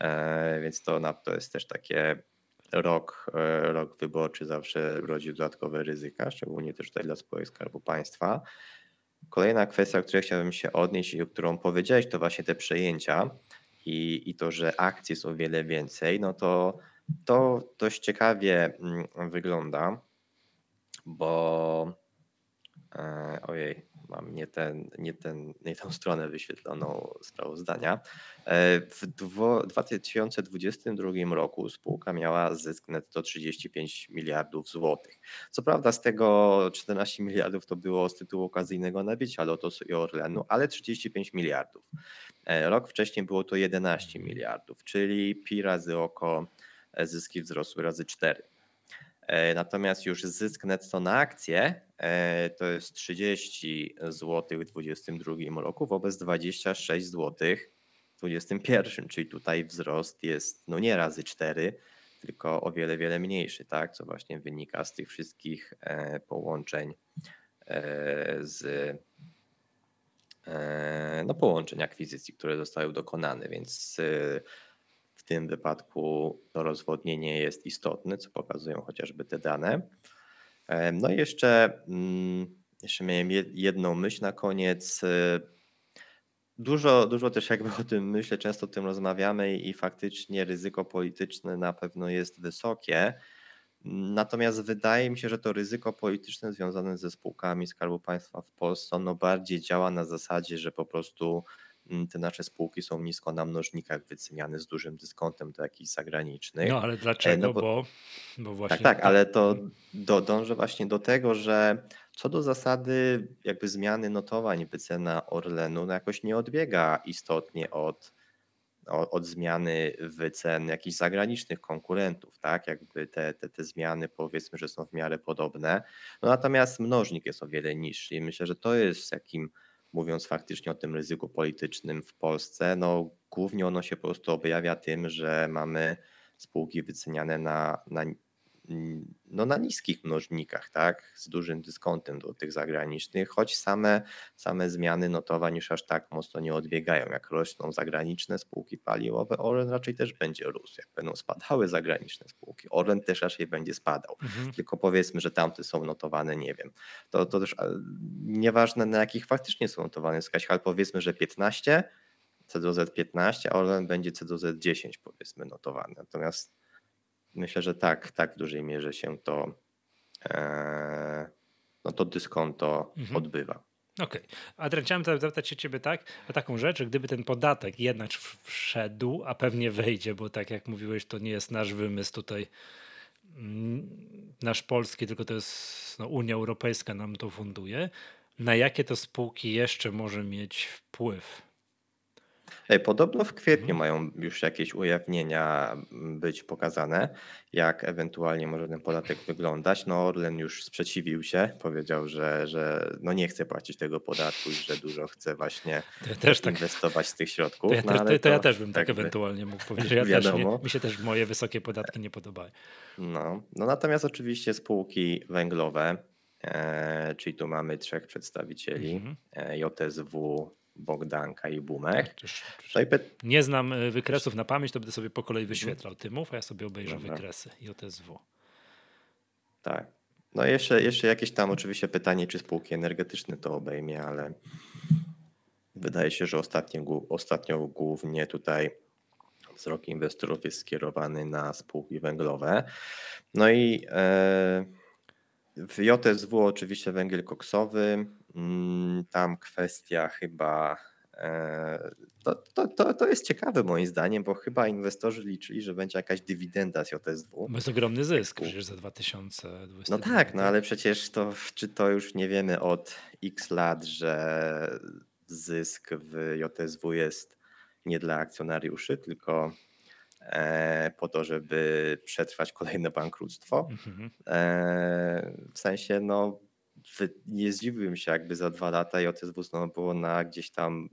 E, więc to, to jest też takie rok, e, rok wyborczy zawsze rodzi dodatkowe ryzyka, szczególnie też tutaj dla spółek Skarbu Państwa. Kolejna kwestia, o której chciałbym się odnieść i o którą powiedziałeś, to właśnie te przejęcia i, i to, że akcji jest o wiele więcej, no to to dość ciekawie mm, wygląda, bo e, ojej, mam nie, ten, nie, ten, nie tę stronę wyświetloną sprawozdania. E, w 2022 roku spółka miała zysk netto 35 miliardów złotych. Co prawda z tego 14 miliardów to było z tytułu okazyjnego nabycia Lotosu i Orlenu, ale 35 miliardów. E, rok wcześniej było to 11 miliardów, czyli pi razy oko e, zyski wzrosły razy 4. E, natomiast już zysk netto na akcję e, to jest 30 zł w 2022 roku wobec 26 zł w 2021, czyli tutaj wzrost jest no nie razy 4, tylko o wiele, wiele mniejszy, tak? co właśnie wynika z tych wszystkich e, połączeń z no, połączeń akwizycji, które zostały dokonane, więc tym wypadku to rozwodnienie jest istotne, co pokazują chociażby te dane. No i jeszcze, mm, jeszcze miałem jedną myśl na koniec. Dużo, dużo też jakby o tym myślę, często o tym rozmawiamy i faktycznie ryzyko polityczne na pewno jest wysokie. Natomiast wydaje mi się, że to ryzyko polityczne związane ze spółkami Skarbu Państwa w Polsce, ono bardziej działa na zasadzie, że po prostu te nasze spółki są nisko na mnożnikach wyceniane z dużym dyskontem do jakichś zagranicznych. No ale e, dlaczego? No bo, bo, bo tak, właśnie. Tak, tak, ale to do, dążę właśnie do tego, że co do zasady jakby zmiany notowań wycena Orlenu no jakoś nie odbiega istotnie od, od, od zmiany wycen jakichś zagranicznych konkurentów, tak? Jakby te, te, te zmiany powiedzmy, że są w miarę podobne. No natomiast mnożnik jest o wiele niższy i myślę, że to jest jakim mówiąc faktycznie o tym ryzyku politycznym w Polsce, no głównie ono się po prostu objawia tym, że mamy spółki wyceniane na, na, no na niskich mnożnikach, tak, z dużym dyskontem do tych zagranicznych, choć same, same zmiany notowań już aż tak mocno nie odbiegają. Jak rosną zagraniczne spółki paliwowe, Orlen raczej też będzie rósł. Jak będą spadały zagraniczne spółki, Orlen też raczej będzie spadał. Mhm. Tylko powiedzmy, że tamte są notowane, nie wiem. To, to też nieważne na jakich faktycznie są notowane, ale powiedzmy, że 15, CDOZ 15, a Orlen będzie CDOZ 10 powiedzmy notowany. Natomiast Myślę, że tak, tak w dużej mierze się to, e, no to dyskonto mhm. odbywa. Okej. Okay. Adrian, chciałem zapytać się ciebie tak, o taką rzecz, że gdyby ten podatek jednak wszedł, a pewnie wejdzie, bo tak jak mówiłeś, to nie jest nasz wymysł tutaj, mm, nasz polski, tylko to jest no, Unia Europejska nam to funduje. Na jakie to spółki jeszcze może mieć wpływ? Podobno w kwietniu mhm. mają już jakieś ujawnienia być pokazane, jak ewentualnie może ten podatek wyglądać. No Orlen już sprzeciwił się, powiedział, że, że no nie chce płacić tego podatku i że dużo chce właśnie też tak. inwestować z tych środków. To ja, no, to, to ja też bym tak ewentualnie mógł powiedzieć, ja wiadomo. Też mi się też moje wysokie podatki nie podobają. No, no natomiast oczywiście spółki węglowe, e, czyli tu mamy trzech przedstawicieli, mhm. e, JSW, Bogdanka i Bumek. Tak, nie znam e, wykresów na pamięć, to będę sobie po kolei wyświetlał. Ty mów, a ja sobie obejrzę Dobra. wykresy JSW. Tak. No jeszcze, jeszcze jakieś tam oczywiście pytanie, czy spółki energetyczne to obejmie, ale wydaje się, że ostatnio, ostatnio głównie tutaj wzrok inwestorów jest skierowany na spółki węglowe. No i e, w JSW oczywiście węgiel koksowy, tam kwestia chyba. E, to, to, to, to jest ciekawe moim zdaniem, bo chyba inwestorzy liczyli, że będzie jakaś dywidenda z JSW. Jest ogromny zysk przecież za 2020. No tak, no ale przecież to, czy to już nie wiemy od x lat, że zysk w JSW jest nie dla akcjonariuszy, tylko e, po to, żeby przetrwać kolejne bankructwo. Mhm. E, w sensie, no nie zdziwiłbym się, jakby za dwa lata JSW znowu było na gdzieś tam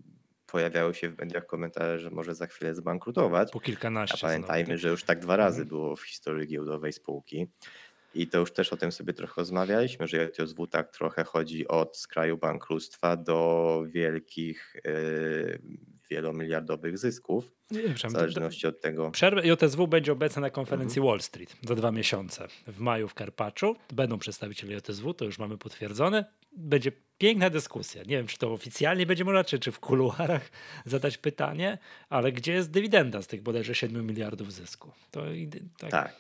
pojawiały się w mediach komentarze, że może za chwilę zbankrutować. Po kilkanaście. A pamiętajmy, znowu. że już tak dwa razy mhm. było w historii giełdowej spółki. I to już też o tym sobie trochę rozmawialiśmy, że JSW tak trochę chodzi od skraju bankructwa do wielkich, yy, wielomiliardowych zysków. Nie w zależności od tego. Przerwę JSW będzie obecna na konferencji mhm. Wall Street za dwa miesiące. W maju w Karpaczu będą przedstawiciele JSW, to już mamy potwierdzone. Będzie piękna dyskusja. Nie wiem, czy to oficjalnie będzie można, czy, czy w kuluarach zadać pytanie, ale gdzie jest dywidenda z tych bodajże 7 miliardów zysku? To, tak. tak.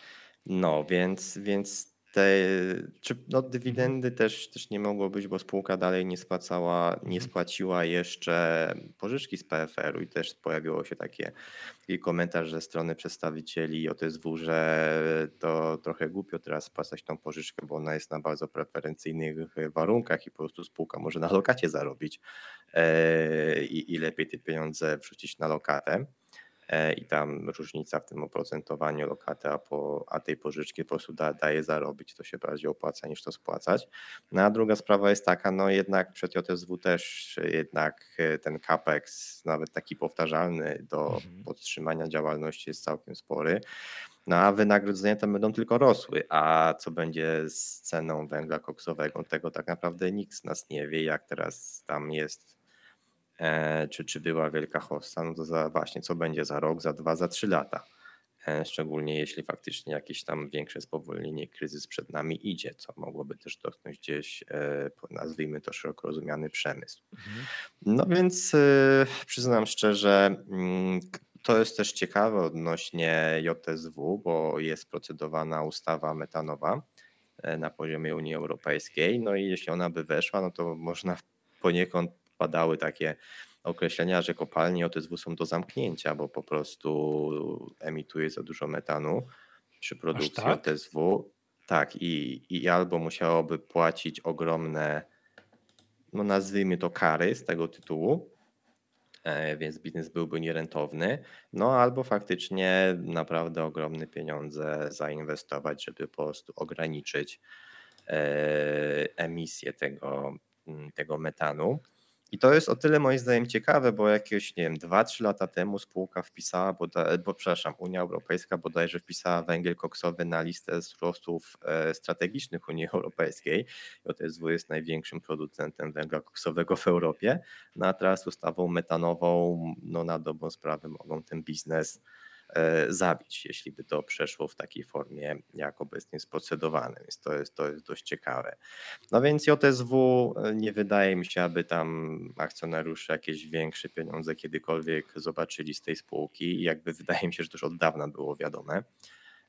No, więc, więc te, czy, no, dywidendy też, też nie mogło być, bo spółka dalej nie spłacała, nie Mhm. spłaciła jeszcze pożyczki z PFR-u i też pojawiło się takie taki komentarz ze strony przedstawicieli OTSW, że to trochę głupio teraz spłacać tą pożyczkę, bo ona jest na bardzo preferencyjnych warunkach i po prostu spółka może na lokacie zarobić e, i, i lepiej te pieniądze wrzucić na lokatę. E, i tam różnica w tym oprocentowaniu lokaty, a, po, a tej pożyczki po prostu da, daje zarobić, to się bardziej opłaca niż to spłacać. No a druga sprawa jest taka, no jednak przed JSW też jednak e, ten capex, nawet taki powtarzalny do mhm. podtrzymania działalności jest całkiem spory. No a wynagrodzenia tam będą tylko rosły, a co będzie z ceną węgla koksowego, tego tak naprawdę nikt z nas nie wie, jak teraz tam jest czy, czy była wielka hossa, no to za właśnie co będzie za rok, za dwa, za trzy lata. E, szczególnie jeśli faktycznie jakieś tam większe spowolnienie, kryzys przed nami idzie, co mogłoby też dotknąć gdzieś, e, nazwijmy to szeroko rozumiany przemysł. Mhm. No więc przyznam szczerze, mm, to jest też ciekawe odnośnie JSW, bo jest procedowana ustawa metanowa na poziomie Unii Europejskiej. No i jeśli ona by weszła, no to można poniekąd padały takie określenia, że kopalnie OTSW są do zamknięcia, bo po prostu emituje za dużo metanu przy produkcji tak? OTSW. Tak, i, i albo musiałoby płacić ogromne, no nazwijmy to kary z tego tytułu, e, więc biznes byłby nierentowny, no albo faktycznie naprawdę ogromne pieniądze zainwestować, żeby po prostu ograniczyć e, emisję tego, tego metanu. I to jest o tyle moim zdaniem ciekawe, bo jakieś, nie wiem, 2-3 lata temu spółka wpisała, bo, przepraszam, Unia Europejska bodajże wpisała węgiel koksowy na listę surowców e, strategicznych Unii Europejskiej. JSW jest największym producentem węgla koksowego w Europie. No a teraz ustawą metanową, no na dobrą sprawę mogą ten biznes zabić, jeśli by to przeszło w takiej formie, jak obecnie jest procedowane. Więc to jest, to jest dość ciekawe. No więc JSW e, nie wydaje mi się, aby tam akcjonariusze jakieś większe pieniądze kiedykolwiek zobaczyli z tej spółki. I jakby wydaje mi się, że to już od dawna było wiadome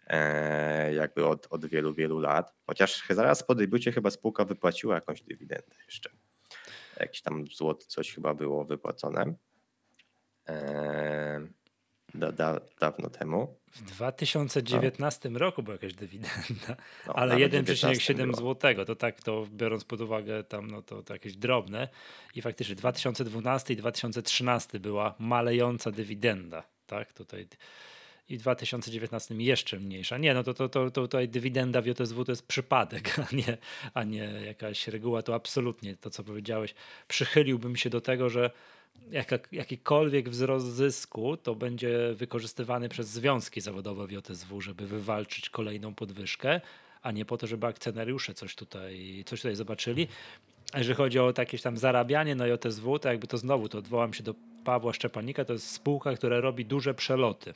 e, jakby od, od wielu, wielu lat. Chociaż zaraz po debiucie chyba spółka wypłaciła jakąś dywidendę jeszcze. Jakiś tam złoty coś chyba było wypłacone da, da, dawno temu. W 2019 no. roku była jakaś dywidenda, no, ale 1,7 zł, to tak to biorąc pod uwagę tam, no to, to jakieś drobne i faktycznie 2012 i 2013 była malejąca dywidenda, tak, tutaj i w 2019 jeszcze mniejsza. Nie, no to, to, to, to tutaj dywidenda w JSW to jest przypadek, a nie, a nie jakaś reguła, to absolutnie to, co powiedziałeś. Przychyliłbym się do tego, że jaka, jakikolwiek wzrost zysku to będzie wykorzystywany przez związki zawodowe w JSW, żeby wywalczyć kolejną podwyżkę, a nie po to, żeby akcjonariusze coś tutaj, coś tutaj zobaczyli. Jeżeli chodzi o jakieś tam zarabianie na JSW, to jakby to znowu, to odwołam się do Pawła Szczepanika, to jest spółka, która robi duże przeloty.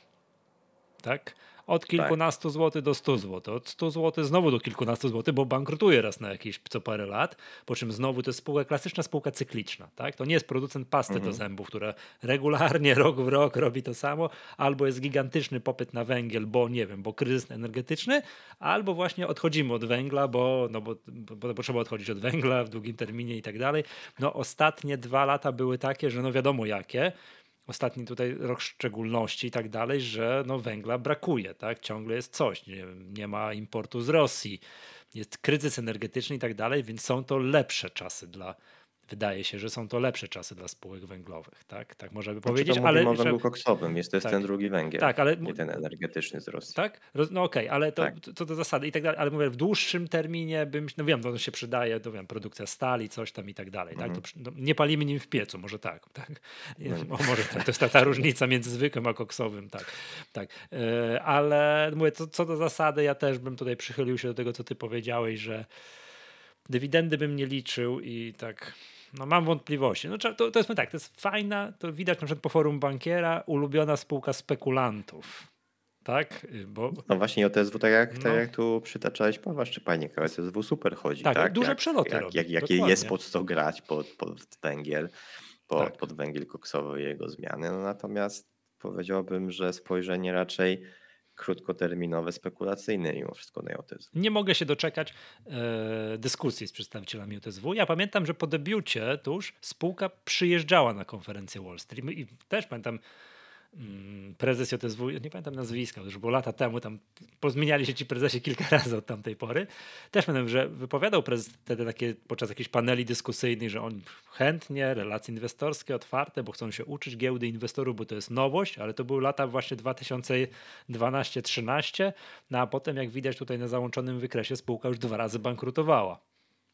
Tak? Od tak. kilkunastu tak. złotych do 100 zł. Od 100 zł znowu do kilkunastu złotych, bo bankrutuje raz na jakieś co parę lat. Po czym znowu to jest spółka, klasyczna spółka cykliczna. Tak? To nie jest producent pasty mhm. do zębów, która regularnie rok w rok robi to samo, albo jest gigantyczny popyt na węgiel, bo nie wiem, bo kryzys energetyczny, albo właśnie odchodzimy od węgla, bo, no bo, bo, bo trzeba odchodzić od węgla w długim terminie i tak dalej. No ostatnie dwa lata były takie, że no wiadomo jakie ostatni tutaj rok szczególności i tak dalej, że no węgla brakuje, tak? Ciągle jest coś, nie, nie ma importu z Rosji, jest kryzys energetyczny i tak dalej, więc są to lepsze czasy dla, wydaje się, że są to lepsze czasy dla spółek węglowych, tak? Tak można by znaczy, powiedzieć, to ale o węglu koksowym, jest to jest tak, ten drugi węgiel, tak, ale nie ten energetyczny z Rosji. Tak? No okej, okay, ale to, tak. to, to, to zasady i tak dalej, ale mówię w dłuższym terminie bym, no wiem, to się przydaje, to wiem, produkcja stali, coś tam i tak dalej, tak? To, mhm. no, nie palimy nim w piecu, może tak, tak? Nie, no. o, może tak, to jest ta, ta różnica między zwykłym a koksowym, tak, tak. Yy, ale mówię, to, co do zasady, ja też bym tutaj przychylił się do tego, co ty powiedziałeś, że dywidendy bym nie liczył i tak no mam wątpliwości. No, to, to jest tak, to jest fajna, to widać na przykład po forum bankiera, ulubiona spółka spekulantów. Tak? Bo... No właśnie OTSW, tak jak, no. tak jak tu przytaczałeś Pawła Szczepaniaka, OTSW super chodzi. Tak, tak? duże jak, przeloty jak, jak, Jakie jest pod co grać, pod, pod węgiel, pod, tak. pod węgiel koksowy i jego zmiany. No natomiast powiedziałbym, że spojrzenie raczej krótkoterminowe, spekulacyjne mimo wszystko na JTSW. Nie mogę się doczekać e, dyskusji z przedstawicielami JTSW. Ja pamiętam, że po debiucie tuż spółka przyjeżdżała na konferencję Wall Street i też pamiętam prezes JSW, nie pamiętam nazwiska, już było lata temu, tam pozmieniali się ci prezesi kilka razy od tamtej pory. Też pamiętam, że wypowiadał prezes wtedy takie podczas jakichś paneli dyskusyjnych, że on chętnie, relacje inwestorskie otwarte, bo chcą się uczyć giełdy inwestorów, bo to jest nowość, ale to były lata właśnie 2012-13, no a potem jak widać tutaj na załączonym wykresie spółka już dwa razy bankrutowała.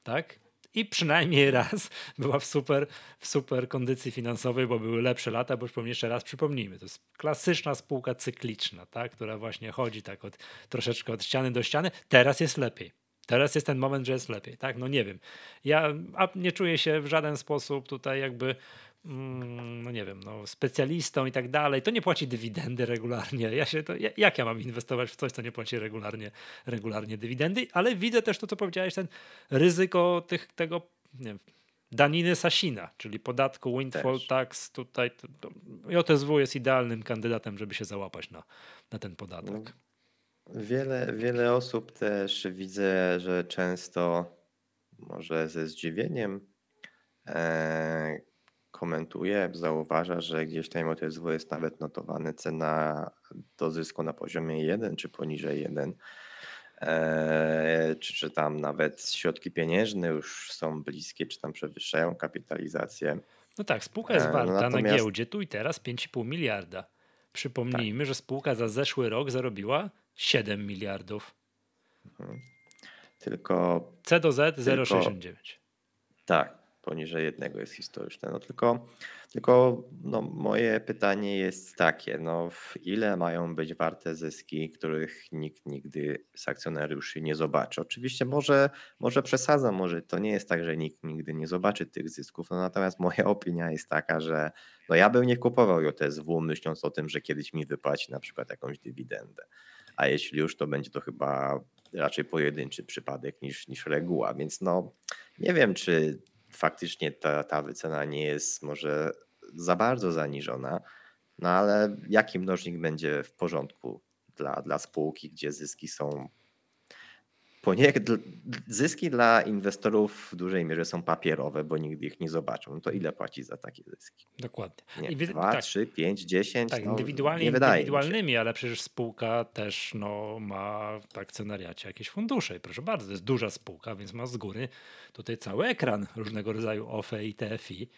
Tak? I przynajmniej raz była w super, w super kondycji finansowej, bo były lepsze lata, bo już jeszcze raz przypomnijmy, to jest klasyczna spółka cykliczna, tak, która właśnie chodzi tak od, troszeczkę od ściany do ściany. Teraz jest lepiej. Teraz jest ten moment, że jest lepiej, tak? No nie wiem. Ja nie czuję się w żaden sposób tutaj jakby Mm, no nie wiem, no, specjalistą i tak dalej, to nie płaci dywidendy regularnie. Ja się to, jak ja mam inwestować w coś, co nie płaci regularnie, regularnie dywidendy? Ale widzę też to, co powiedziałeś, ten ryzyko tych, tego, nie wiem, daniny Sasina, czyli podatku windfall też. tax. Tutaj to, to, JSW jest idealnym kandydatem, żeby się załapać na, na ten podatek. No, wiele, wiele osób też widzę, że często może ze zdziwieniem e, komentuje, zauważa, że gdzieś tam OTSW jest nawet notowane cena do zysku na poziomie 1 czy poniżej 1. Eee, czy, czy tam nawet środki pieniężne już są bliskie, czy tam przewyższają kapitalizację. No tak, spółka jest eee, warta no natomiast... na giełdzie tu i teraz 5,5 miliarda. Przypomnijmy, tak. że spółka za zeszły rok zarobiła 7 miliardów. Mhm. Tylko. C do Z 0,69. Tak, poniżej jednego jest historyczne. No tylko, tylko no moje pytanie jest takie, no ile mają być warte zyski, których nikt nigdy z akcjonariuszy nie zobaczy. Oczywiście może, może przesadzam, może to nie jest tak, że nikt nigdy nie zobaczy tych zysków, no natomiast moja opinia jest taka, że no ja bym nie kupował JSW myśląc o tym, że kiedyś mi wypłaci na przykład jakąś dywidendę. A jeśli już, to będzie to chyba raczej pojedynczy przypadek niż, niż reguła, więc no nie wiem, czy faktycznie ta, ta wycena nie jest może za bardzo zaniżona, no ale jaki mnożnik będzie w porządku dla, dla spółki, gdzie zyski są zyski dla inwestorów w dużej mierze są papierowe, bo nigdy ich nie zobaczą. No to ile płaci za takie zyski? Dokładnie. Nie, I 2, tak, 3, 5, 10? Tak, no, indywidualnie, indywidualnymi, ale przecież spółka też no, ma w akcjonariacie jakieś fundusze. I proszę bardzo, to jest duża spółka, więc ma z góry tutaj cały ekran różnego rodzaju OFE i TFI.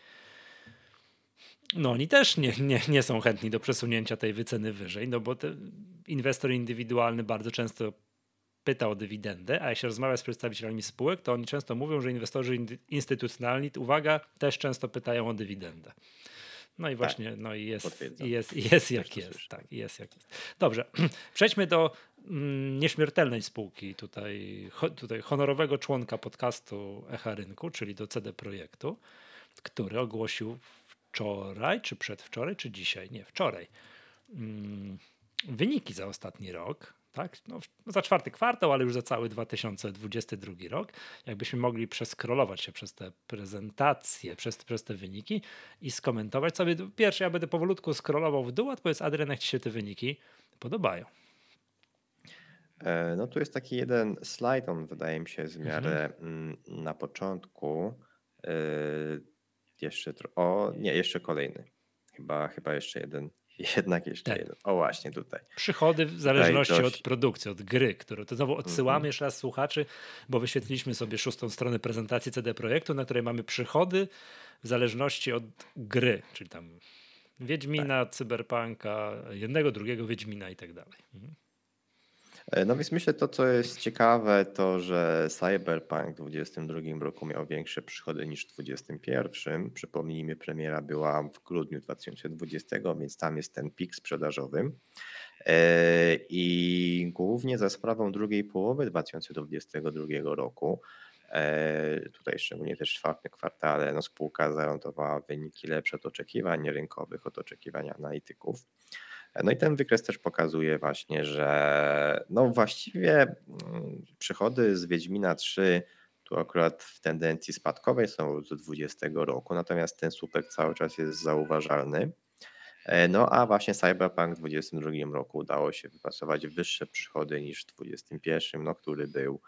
No oni też nie, nie, nie są chętni do przesunięcia tej wyceny wyżej, no bo inwestor indywidualny bardzo często pyta o dywidendę, a jeśli rozmawia z przedstawicielami spółek, to oni często mówią, że inwestorzy instytucjonalni, uwaga, też często pytają o dywidendę. No i tak, właśnie, tak, no i jest, i jest, i jest jak jest. Tak, jest jak jest. Dobrze, przejdźmy do mm, nieśmiertelnej spółki, tutaj, ho, tutaj honorowego członka podcastu Echa Rynku, czyli do CD Projektu, który ogłosił wczoraj, czy przedwczoraj, czy dzisiaj, nie, wczoraj, mm, wyniki za ostatni rok tak? No, za czwarty kwartał, ale już za cały 2022 rok. Jakbyśmy mogli przeskrolować się przez te prezentacje, przez, przez te wyniki i skomentować sobie. Pierwszy, ja będę powolutku scrollował w dół, a powiedz Adrian, jak ci się te wyniki podobają. E, no tu jest taki jeden slajd, on wydaje mi się w miarę mhm. Mm, na początku. Yy, jeszcze, o nie, jeszcze kolejny. Chyba, chyba jeszcze jeden Jednak jeszcze tak. jeden. O właśnie tutaj. Przychody w zależności od produkcji, od gry, którą to znowu odsyłamy mm -hmm. jeszcze raz słuchaczy, bo wyświetliliśmy sobie szóstą stronę prezentacji CD Projektu, na której mamy przychody w zależności od gry, czyli tam Wiedźmina, tak. Cyberpunka, jednego, drugiego Wiedźmina i tak dalej. Mhm. E, no więc myślę, to co jest ciekawe, to że Cyberpunk w 2022 roku miał większe przychody niż w 2021. Przypomnijmy, premiera była w grudniu 2020, więc tam jest ten pik sprzedażowy. E, I głównie za sprawą drugiej połowy 2022 roku, e, tutaj szczególnie też w czwartym kwartale, no spółka zanotowała wyniki lepsze od oczekiwań rynkowych, od oczekiwań analityków. No i ten wykres też pokazuje właśnie, że no właściwie mm, przychody z Wiedźmina 3 tu akurat w tendencji spadkowej są od 2020 roku, natomiast ten słupek cały czas jest zauważalny. E, no a właśnie Cyberpunk w 2022 roku udało się wypracować wyższe przychody niż w 2021, no, który był,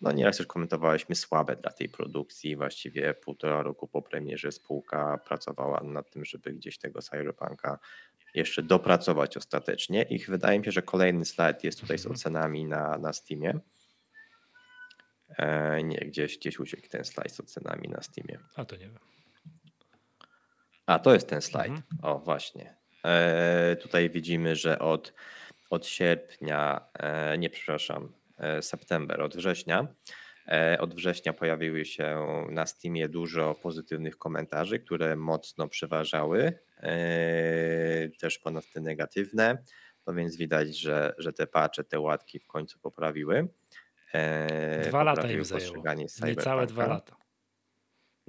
no nieraz już komentowaliśmy, słabe dla tej produkcji. Właściwie półtora roku po premierze spółka pracowała nad tym, żeby gdzieś tego Cyberpunka jeszcze dopracować ostatecznie. I wydaje mi się, że kolejny slajd jest tutaj z mhm. ocenami na, na Steamie. E, nie, gdzieś, gdzieś uciekł ten slajd z ocenami na Steamie. A to nie wiem. A to jest ten slajd. Mhm. O, właśnie. E, tutaj widzimy, że od, od sierpnia, e, nie przepraszam, e, september, od września, e, od września pojawiły się na Steamie dużo pozytywnych komentarzy, które mocno przeważały, też ponad te negatywne. No więc widać, że, że te patche, te łatki w końcu poprawiły. E, dwa lata im zajęło. Niecałe dwa lata.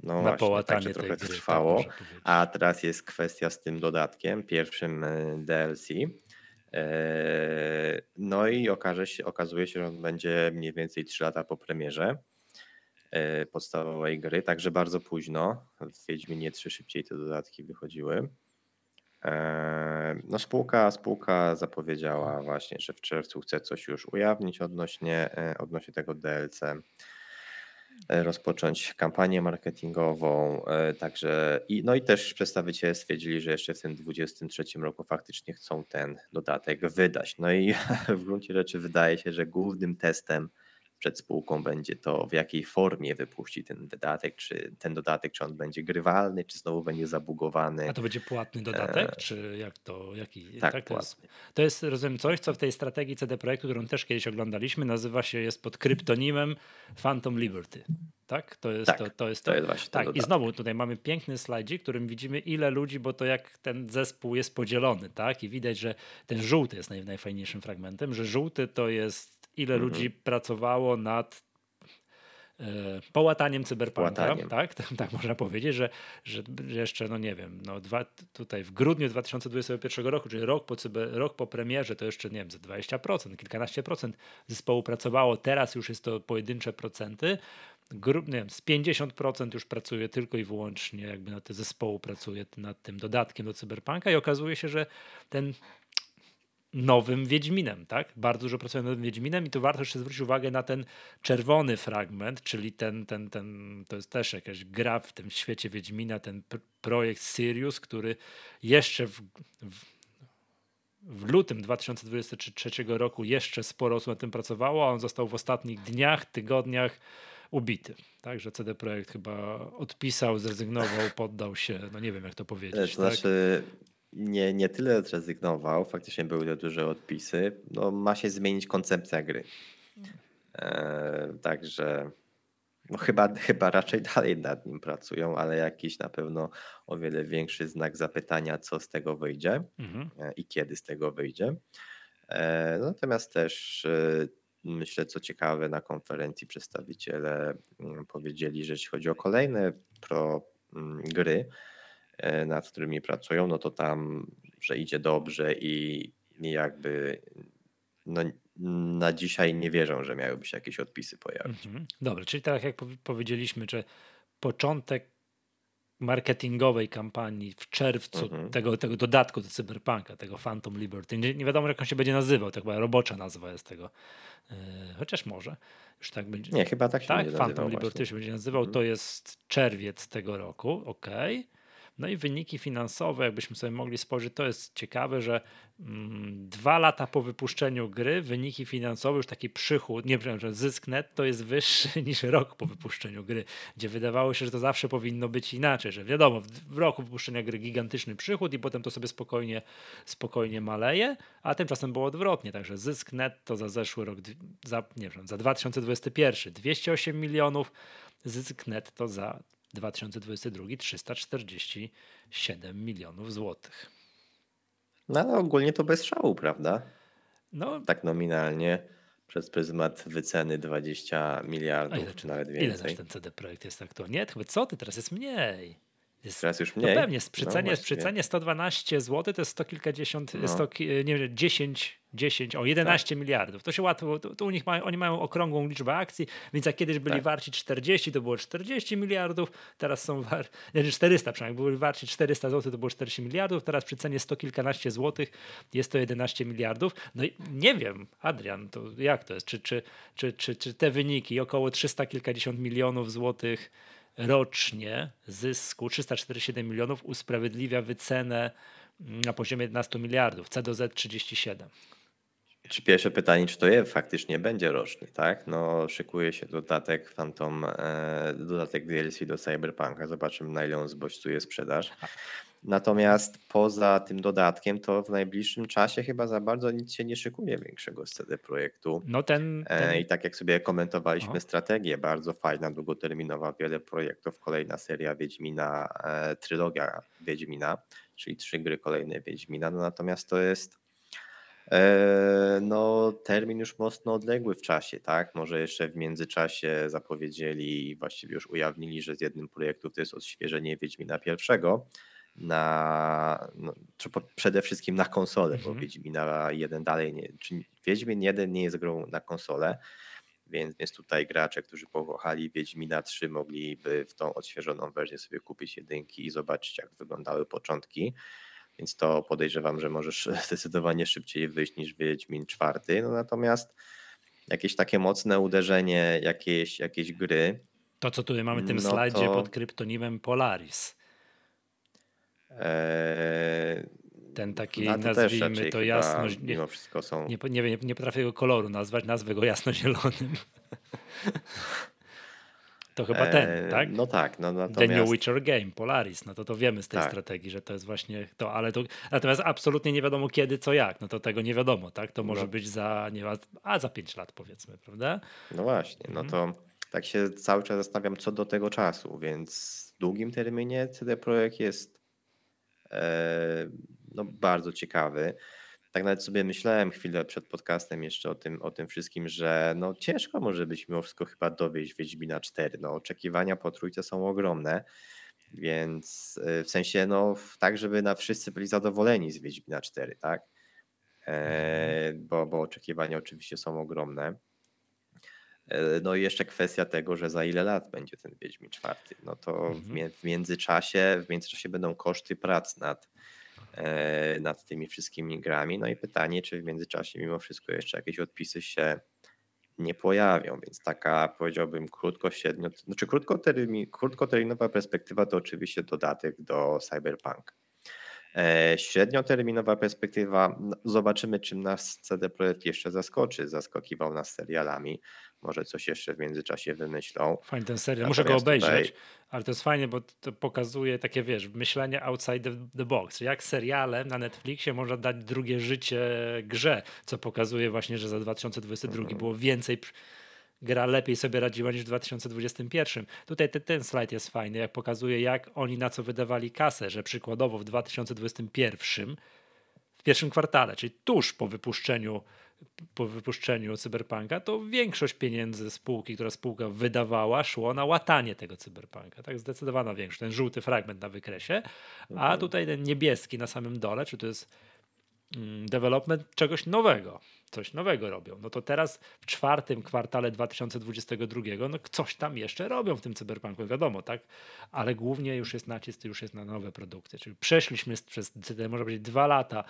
No na właśnie, połatanie tak, trochę gry, trwało. Tak a teraz jest kwestia z tym dodatkiem, pierwszym e, DLC. E, no i okaże się, okazuje się, że on będzie mniej więcej 3 lata po premierze podstawowej gry, także bardzo późno. W Wiedźminie 3 szybciej te dodatki wychodziły. No spółka, spółka zapowiedziała właśnie, że w czerwcu chce coś już ujawnić odnośnie, e, odnośnie tego DLC, e, rozpocząć kampanię marketingową, e, także i, no i też przedstawiciele stwierdzili, że jeszcze w tym 2023 roku faktycznie chcą ten dodatek wydać. No i w gruncie rzeczy wydaje się, że głównym testem przed spółką będzie to, w jakiej formie wypuści ten dodatek, czy ten dodatek, czy on będzie grywalny, czy znowu będzie zabugowany. A to będzie płatny dodatek, e... czy jak to, jaki? Tak, tak to, jest, to jest, rozumiem, coś, co w tej strategii CD Projektu, którą też kiedyś oglądaliśmy, nazywa się, jest pod kryptonimem Phantom Liberty. Tak? To jest tak, to, to, jest to. to jest właśnie tak, i znowu tutaj mamy piękny slajdzik, którym widzimy ile ludzi, bo to jak ten zespół jest podzielony, tak? I widać, że ten żółty jest naj, najfajniejszym fragmentem, że żółty to jest ile mhm. ludzi pracowało nad e, połataniem cyberpunka, tak, tak, tak można powiedzieć, że, że jeszcze, no nie wiem, no dwa, tutaj w grudniu 2021 roku, czyli rok po, cyber, rok po premierze, to jeszcze, nie wiem, ze 20%, kilkanaście procent zespołu pracowało, teraz już jest to pojedyncze procenty, Grup, nie wiem, z 50% już pracuje tylko i wyłącznie jakby na te zespołu pracuje nad tym dodatkiem do cyberpunka i okazuje się, że ten nowym Wiedźminem, tak? Bardzo dużo pracują nad nowym Wiedźminem i tu warto jeszcze zwrócić uwagę na ten czerwony fragment, czyli ten, ten, ten to jest też jakaś gra w tym świecie Wiedźmina, ten projekt Sirius, który jeszcze w, w, w lutym 2023 roku jeszcze sporo osób nad tym pracowało, a on został w ostatnich dniach, tygodniach ubity. Także CD Projekt chyba odpisał, zrezygnował, poddał się, no nie wiem jak to powiedzieć. To tak? Nie, nie tyle zrezygnował, faktycznie były to duże odpisy. No, ma się zmienić koncepcja gry. E, także no chyba, chyba raczej dalej nad nim pracują, ale jakiś na pewno o wiele większy znak zapytania, co z tego wyjdzie mhm. e, i kiedy z tego wyjdzie. E, natomiast też e, myślę, co ciekawe, na konferencji przedstawiciele mm, powiedzieli, że jeśli chodzi o kolejne pro mm, gry, nad którymi pracują, no to tam, że idzie dobrze i jakby no, na dzisiaj nie wierzą, że miałyby się jakieś odpisy pojawić. Mhm. Dobrze, czyli tak jak powiedzieliśmy, że początek marketingowej kampanii w czerwcu mhm. tego, tego dodatku do Cyberpunka, tego Phantom Liberty. Nie, nie, wiadomo, jak on się będzie nazywał, to chyba robocza nazwa jest tego. Yy, chociaż może. Już tak będzie. Nie, chyba tak się tak, będzie Phantom Liberty właśnie. się będzie nazywał. Mhm. To jest czerwiec tego roku, ok. No i wyniki finansowe, jakbyśmy sobie mogli spojrzeć, to jest ciekawe, że mm, dwa lata po wypuszczeniu gry wyniki finansowe, już taki przychód, nie że zysk netto jest wyższy niż rok po wypuszczeniu gry, gdzie wydawało się, że to zawsze powinno być inaczej, że wiadomo, w, w roku wypuszczenia gry gigantyczny przychód i potem to sobie spokojnie, spokojnie maleje, a tymczasem było odwrotnie, także zysk netto za zeszły rok, za, nie wiem, za 2021 208 milionów, zysk netto za 2022 347 milionów złotych. No ale ogólnie to bez szału, prawda? No, tak nominalnie przez pryzmat wyceny 20 miliardów, ile, czy nawet więcej. Ile ten CD Projekt jest aktualnie? Nie, chyba co ty, teraz jest mniej. Jest, Teraz już mniej. No pewnie, przy cenie, no przy cenie 112 zł to jest sto kilkadziesiąt, no. sto, nie wiem, 10, 10, o 11 tak. miliardów. To się łatwo, to, to, u nich mają, oni mają okrągłą liczbę akcji, więc jak kiedyś byli tak. warci 40, to było 40 miliardów, teraz są warci, nie, 400 przynajmniej, byli warci 400 zł, to było 40 miliardów, teraz przy cenie 100 kilkanaście złotych jest to 11 miliardów. No i nie wiem, Adrian, to jak to jest? Czy, czy, czy, czy, czy te wyniki, około 300 kilkadziesiąt milionów złotych rocznie zysku 347 milionów usprawiedliwia wycenę na poziomie 11 miliardów, C do Z 37. Czy pierwsze pytanie, czy to je faktycznie będzie roczny, tak? No, szykuje się dodatek Phantom, e, dodatek DLC do Cyberpunka. Zobaczymy, na ile on zbodźcuje sprzedaż. Natomiast poza tym dodatkiem, to w najbliższym czasie chyba za bardzo nic się nie szykuje większego z CD Projektu. No ten, e, ten... I tak jak sobie komentowaliśmy strategię, bardzo fajna, długoterminowa, wiele projektów, kolejna seria Wiedźmina, e, trylogia Wiedźmina, czyli trzy gry kolejne Wiedźmina. No natomiast to jest e, no, termin już mocno odległy w czasie, tak? Może jeszcze w międzyczasie zapowiedzieli i właściwie już ujawnili, że z jednym projektu to jest odświeżenie Wiedźmina pierwszego na, no, przede wszystkim na konsolę, mhm. bo Wiedźmina 1 dalej nie, czy Wiedźmin 1 nie jest grą na konsolę, więc, więc tutaj gracze, którzy pokochali Wiedźmina 3 mogliby w tą odświeżoną wersję sobie kupić jedynki i zobaczyć jak wyglądały początki, więc to podejrzewam, że możesz zdecydowanie szybciej wyjść niż Wiedźmin 4, no natomiast jakieś takie mocne uderzenie, jakieś, jakieś gry. To, co tutaj mamy w tym no slajdzie to... pod kryptonimem Polaris. Eee, Ten taki, no, nazwijmy to jasno. Nie, mimo wszystko są. Nie, nie, nie, nie potrafię go koloru nazwać, nazwę go jasno-zielonym. To chyba ten, eee, tak? No tak. No, natomiast... The New Witcher Game, Polaris, no to to wiemy z tej tak. strategii, że to jest właśnie to, ale to, natomiast absolutnie nie wiadomo kiedy, co jak, no to tego nie wiadomo, tak? To może no. być za, nie a za 5 lat powiedzmy, prawda? No właśnie, no mhm. to tak się cały czas zastanawiam co do tego czasu, więc w długim terminie CD Projekt jest no, bardzo ciekawy. Tak nawet sobie myślałem chwilę przed podcastem jeszcze o tym, o tym wszystkim, że no ciężko może być mimo wszystko chyba dowieść Wiedźmina 4. No, oczekiwania po trójce są ogromne, więc e, w sensie no tak, żeby na wszyscy byli zadowoleni z Wiedźmina 4, tak? E, mhm. bo, bo oczekiwania oczywiście są ogromne. E, no i jeszcze kwestia tego, że za ile lat będzie ten Wiedźmin czwarty. No to mhm. w, międzyczasie, w międzyczasie będą koszty prac nad, e, nad tymi wszystkimi grami. No i pytanie, czy w międzyczasie mimo wszystko jeszcze jakieś odpisy się nie pojawią, więc taka powiedziałbym krótko, średnio, znaczy krótkoterminowa perspektywa to oczywiście dodatek do Cyberpunk. E, średnioterminowa perspektywa, no, zobaczymy, czym nas CD Projekt jeszcze zaskoczy. Zaskakiwał nas serialami, może coś jeszcze w międzyczasie wymyślą. Fajny ten serial, muszę go obejrzeć, tutaj... ale to jest fajnie, bo to pokazuje takie, wiesz, myślenie outside the box. Jak seriale na Netflixie można dać drugie życie grze, co pokazuje właśnie, że za 2022 mhm. było więcej gra lepiej sobie radziła niż w 2021. Tutaj te, ten slajd jest fajny, jak pokazuje, jak oni na co wydawali kasę, że przykładowo w 2021, w pierwszym kwartale, czyli tuż po wypuszczeniu po wypuszczeniu cyberpunka, to większość pieniędzy spółki, która spółka wydawała, szło na łatanie tego cyberpunka. Tak, zdecydowana większość. Ten żółty fragment na wykresie, a mhm. tutaj ten niebieski na samym dole, czy to jest development czegoś nowego coś nowego robią. No to teraz w czwartym kwartale 2022, no coś tam jeszcze robią w tym cyberpunku, wiadomo, tak? Ale głównie już jest nacisk, już jest na nowe produkty. Czyli przeszliśmy przez, może być dwa lata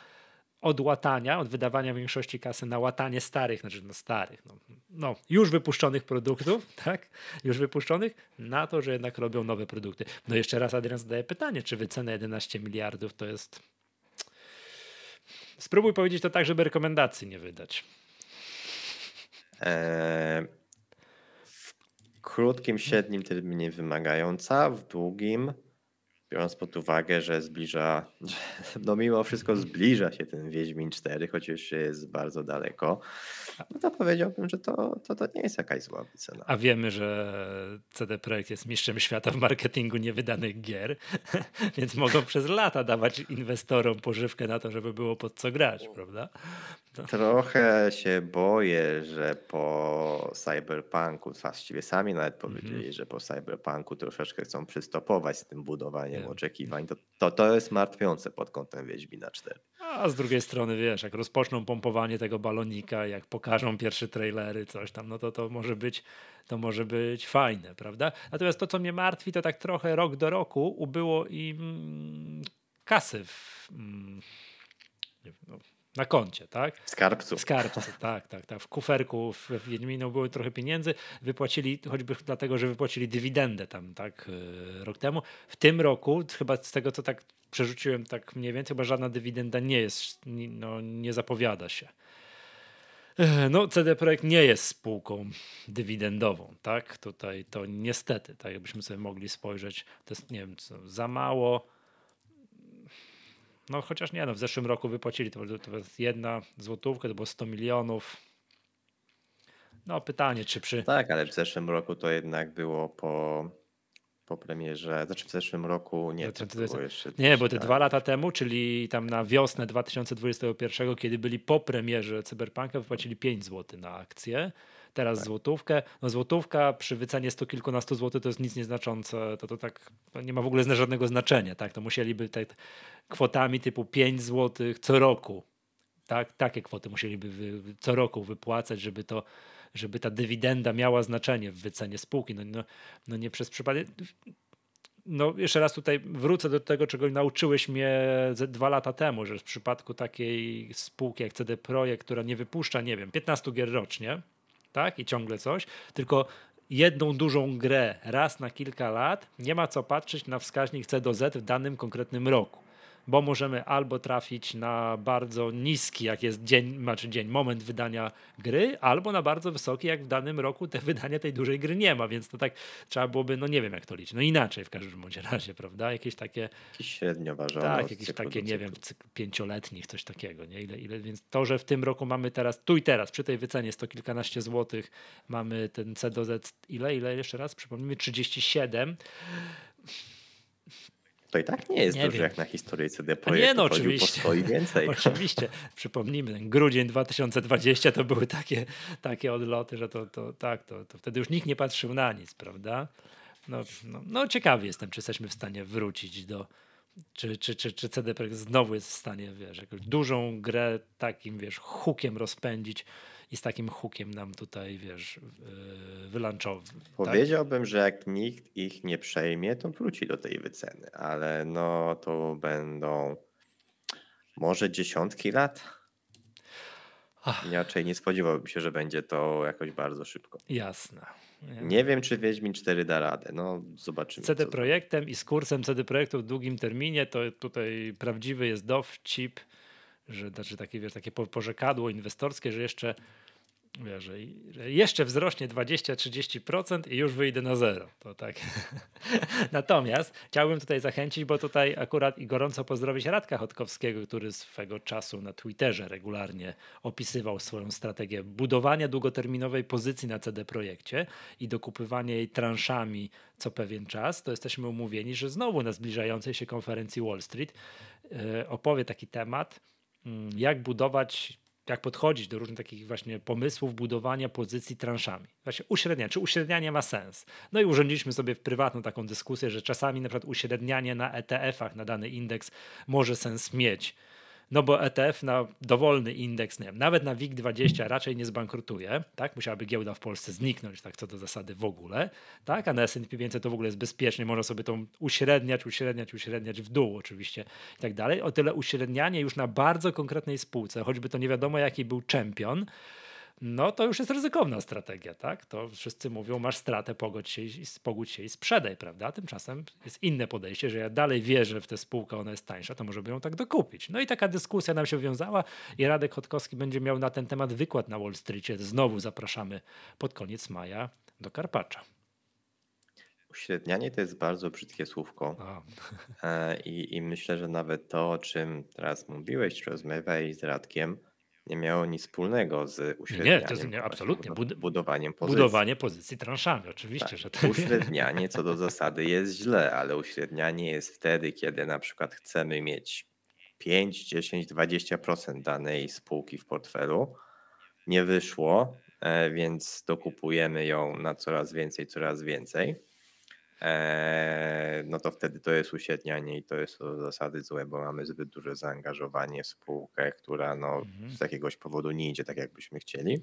od łatania, od wydawania większości kasy na łatanie starych, znaczy no starych, no, no, już wypuszczonych produktów, tak? Już wypuszczonych, na to, że jednak robią nowe produkty. No jeszcze raz Adrian zadaje pytanie, czy wycena 11 miliardów to jest Spróbuj powiedzieć to tak, żeby rekomendacji nie wydać. Eee, w krótkim, średnim terminie wymagająca, w długim biorąc pod uwagę, że zbliża, no mimo wszystko zbliża się ten Wiedźmin 4, chociaż jest bardzo daleko, no to powiedziałbym, że to, to, to nie jest jakaś zła cena. A wiemy, że CD Projekt jest mistrzem świata w marketingu niewydanych gier, więc mogą przez lata dawać inwestorom pożywkę na to, żeby było pod co grać, prawda? Trochę się boję, że po cyberpunku, właściwie sami nawet mhm. powiedzieli, mm -hmm. że po cyberpunku troszeczkę chcą przystopować z tym budowaniem oczekiwań. To, to, to jest martwiące pod kątem Wiedźmina 4. A z drugiej strony, wiesz, jak rozpoczną pompowanie tego balonika, jak pokażą pierwsze trailery, coś tam, no to to może być, to może być fajne, prawda? Natomiast to, co mnie martwi, to tak trochę rok do roku ubyło im kasy w, mm, no, na koncie, tak? W skarbcu. W skarbcu, tak, tak, tak. W kuferku w Wiedźminu było trochę pieniędzy, wypłacili, choćby dlatego, że wypłacili dywidendę tam, tak, e, rok temu. W tym roku, chyba z tego, co tak przerzuciłem, tak mniej więcej, chyba żadna dywidenda nie jest, no, nie zapowiada się. E, no, CD Projekt nie jest spółką dywidendową, tak? Tutaj to niestety, tak jakbyśmy sobie mogli spojrzeć, to jest, nie wiem, co, za mało no chociaż nie, no w zeszłym roku wypłacili, to, to jest jedna złotówka, to było 100 milionów. No pytanie, czy przy... Tak, ale w zeszłym roku to jednak było po, po premierze, znaczy w zeszłym roku nie, to, to, to, to jeszcze... Nie, bo te dwa lata temu, czyli tam na wiosnę 2021, kiedy byli po premierze Cyberpunka, wypłacili 5 zł na akcję teraz tak. złotówkę. No złotówka przy wycenie sto kilkunastu złotych to jest nic nieznaczące, to, to tak to nie ma w ogóle żadnego znaczenia, tak? To musieliby tak kwotami typu 5 złotych co roku, tak? Takie kwoty musieliby wy, co roku wypłacać, żeby to żeby ta dywidenda miała znaczenie w wycenie spółki. No, no, no nie przez przypadek no jeszcze raz tutaj wrócę do tego, czego nauczyłeś mnie dwa lata temu, że w przypadku takiej spółki jak CD Projekt, która nie wypuszcza, nie wiem, 15 gier rocznie, tak? I ciągle coś, tylko jedną dużą grę raz na kilka lat, nie ma co patrzeć na wskaźnik C do Z w danym konkretnym roku bo możemy albo trafić na bardzo niski, jak jest dzień, znaczy dzień, moment wydania gry, albo na bardzo wysoki, jak w danym roku te wydania tej dużej gry nie ma, więc to tak trzeba byłoby, no nie wiem jak to liczyć, no inaczej w każdym bądź razie, prawda? Jakieś takie... Jakieś średnio ważone. Tak, jakieś takie, nie wiem, pięcioletnich, coś takiego, nie? Ile, ile, więc to, że w tym roku mamy teraz, tu i teraz, przy tej wycenie sto kilkanaście złotych, mamy ten C do Z, ile, ile jeszcze raz, przypomnijmy, 37, to i tak nie jest nie dużo wiem. jak na historię CD Projektu. Nie, no oczywiście. Po więcej. oczywiście. Przypomnijmy, grudzień 2020 to były takie, takie odloty, że to, to tak, to, to wtedy już nikt nie patrzył na nic, prawda? No, no, no ciekawy jestem, czy jesteśmy w stanie wrócić do, czy, czy, czy, czy CD Projekt znowu jest w stanie, wiesz, jakąś dużą grę takim, wiesz, hukiem rozpędzić i z takim hukiem nam tutaj, wiesz, wylanczowy. Tak? Powiedziałbym, tak? że jak nikt ich nie przejmie, to wróci do tej wyceny, ale no to będą może dziesiątki lat. Ach. Inaczej nie spodziewałbym się, że będzie to jakoś bardzo szybko. Jasne. Nie wiem, czy Wiedźmin 4 da radę. No, zobaczymy. CD Projektem i z kursem CD Projektu w długim terminie to tutaj prawdziwy jest dowcip, że znaczy takie, wiesz, takie porzekadło inwestorskie, że jeszcze wiesz, jeszcze wzrośnie 20-30% i już wyjdę na zero. To tak. Natomiast chciałbym tutaj zachęcić, bo tutaj akurat i gorąco pozdrowić Radka Chodkowskiego, który swego czasu na Twitterze regularnie opisywał swoją strategię budowania długoterminowej pozycji na CD Projekcie i dokupywania jej transzami co pewien czas. To jesteśmy umówieni, że znowu na zbliżającej się konferencji Wall Street yy, opowie taki temat, yy, jak budować jak podchodzić do różnych takich właśnie pomysłów budowania pozycji transzami. Właśnie uśrednianie, czy uśrednianie ma sens? No i urządziliśmy sobie w prywatną taką dyskusję, że czasami na przykład uśrednianie na ETF-ach na dany indeks może sens mieć no bo ETF na dowolny indeks, nie wiem, nawet na WIG20 raczej nie zbankrutuje, tak? Musiałaby giełda w Polsce zniknąć, tak co do zasady w ogóle, tak? A na S&P 500 to w ogóle jest bezpiecznie, można sobie to uśredniać, uśredniać, uśredniać w dół oczywiście i tak dalej. O tyle uśrednianie już na bardzo konkretnej spółce, choćby to nie wiadomo jaki był czempion, no to już jest ryzykowna strategia, tak? To wszyscy mówią, masz stratę, pogódź się, i, pogódź się i sprzedaj, prawda? Tymczasem jest inne podejście, że ja dalej wierzę w tę spółkę, ona jest tańsza, to może by ją tak dokupić. No i taka dyskusja nam się wiązała i Radek Chodkowski będzie miał na ten temat wykład na Wall Streetie. Znowu zapraszamy pod koniec maja do Karpacza. Uśrednianie to jest bardzo brzydkie słówko. E, I, I myślę, że nawet to, o czym teraz mówiłeś, czy rozmawiałeś z Radkiem, nie miało nic wspólnego z uśrednianiem. Nie, to jest nie, absolutnie. Bud budowaniem pozycji. Budowanie pozycji transzami, oczywiście, tak. że to Uśrednianie co do zasady jest źle, ale uśrednianie jest wtedy, kiedy na przykład chcemy mieć 5, 10, 20% danej spółki w portfelu. Nie wyszło, e, więc dokupujemy ją na coraz więcej, coraz więcej. E, no to wtedy to jest uśrednianie i to jest z zasady złe, bo mamy zbyt duże zaangażowanie w spółkę, która no Mhm. z jakiegoś powodu nie idzie tak, jakbyśmy chcieli.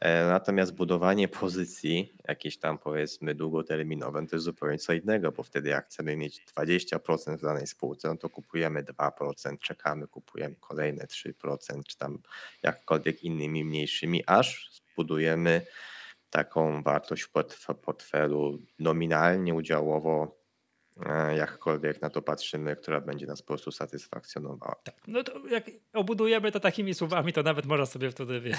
E, Natomiast budowanie pozycji jakieś tam powiedzmy długoterminowe to jest zupełnie co innego, bo wtedy jak chcemy mieć 20% w danej spółce, no to kupujemy 2%, czekamy, kupujemy kolejne 3%, czy tam jakkolwiek innymi mniejszymi, aż zbudujemy taką wartość w portf- portfelu nominalnie, udziałowo, e, jakkolwiek na to patrzymy, która będzie nas po prostu satysfakcjonowała. Tak. No to jak obudujemy to takimi słowami, to nawet można sobie wtedy wiesz,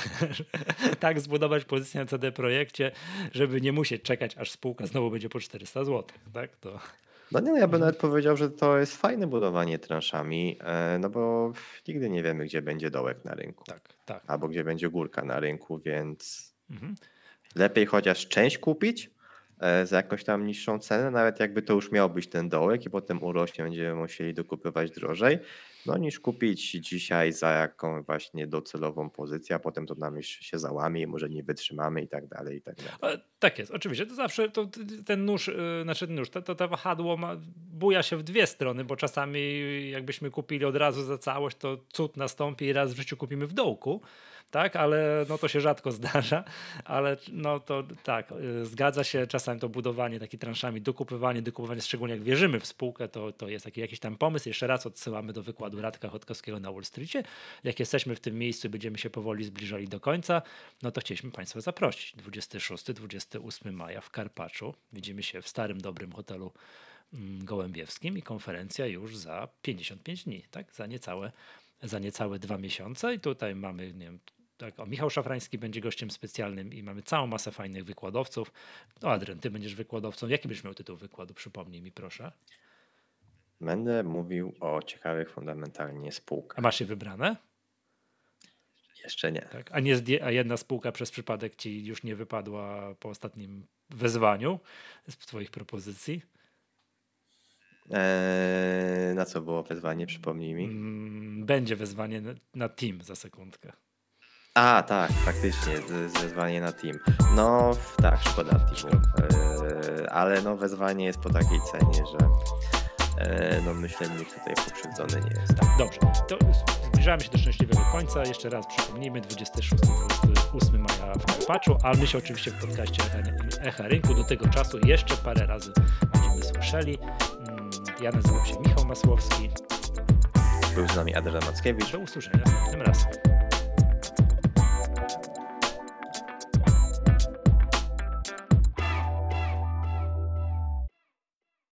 tak zbudować pozycję na CD Projekcie, żeby nie musieć czekać, aż spółka znowu będzie po 400 zł. Tak? To... No nie, no ja bym nawet powiedział, że to jest fajne budowanie transzami, e, no bo nigdy nie wiemy, gdzie będzie dołek na rynku, Tak, tak. albo gdzie będzie górka na rynku, więc Mhm. Lepiej chociaż część kupić e, za jakąś tam niższą cenę, nawet jakby to już miał być ten dołek i potem urośnie, będziemy musieli dokupywać drożej, no niż kupić dzisiaj za jaką właśnie docelową pozycję, a potem to nam już się załamie i może nie wytrzymamy i tak dalej, i tak dalej. E, Tak jest, oczywiście. To zawsze to, ten nóż, y, znaczy nóż, to, to, to wahadło ma, buja się w dwie strony, bo czasami jakbyśmy kupili od razu za całość, to cud nastąpi i raz w życiu kupimy w dołku, tak, ale no to się rzadko zdarza, ale no to tak, y, zgadza się czasami to budowanie taki transzami, dokupywanie, dokupywanie, szczególnie jak wierzymy w spółkę, to, to jest taki, jakiś tam pomysł. Jeszcze raz odsyłamy do wykładu Radka Chodkowskiego na Wall Streetie. Jak jesteśmy w tym miejscu będziemy się powoli zbliżali do końca, no to chcieliśmy Państwa zaprosić. 26-28 maja w Karpaczu. Widzimy się w starym, dobrym hotelu mm, gołębiewskim i konferencja już za 55 dni, tak? Za niecałe, za niecałe dwa miesiące. I tutaj mamy, nie wiem, tak, o, Michał Szafrański będzie gościem specjalnym i mamy całą masę fajnych wykładowców. O, Adrian, ty będziesz wykładowcą. Jaki byś miał tytuł wykładu? Przypomnij mi, proszę. Będę mówił o ciekawych fundamentalnie A spółkach. masz je wybrane? Jeszcze nie. Tak? A, nie a jedna spółka przez przypadek ci już nie wypadła po ostatnim wezwaniu z twoich propozycji? Eee, na co było wezwanie, przypomnij mi. Mm, Będzie wezwanie na, na team za sekundkę. A, tak, faktycznie, wezwanie na team. No, tak, szkoda teamu. Eee, ale no, wezwanie jest po takiej cenie, że eee, no, myślę, nikt tutaj pokrzywdzony nie jest. Tak, dobrze. To zbliżamy się do szczęśliwego końca. Jeszcze raz przypomnijmy, 26-28 maja w Karpaczu, ale my się oczywiście w podcaście Echa Rynku do tego czasu jeszcze parę razy będziemy słyszeli. Ja nazywam się Michał Masłowski. Był z nami Adrian Mackiewicz. Do usłyszenia następnym razem.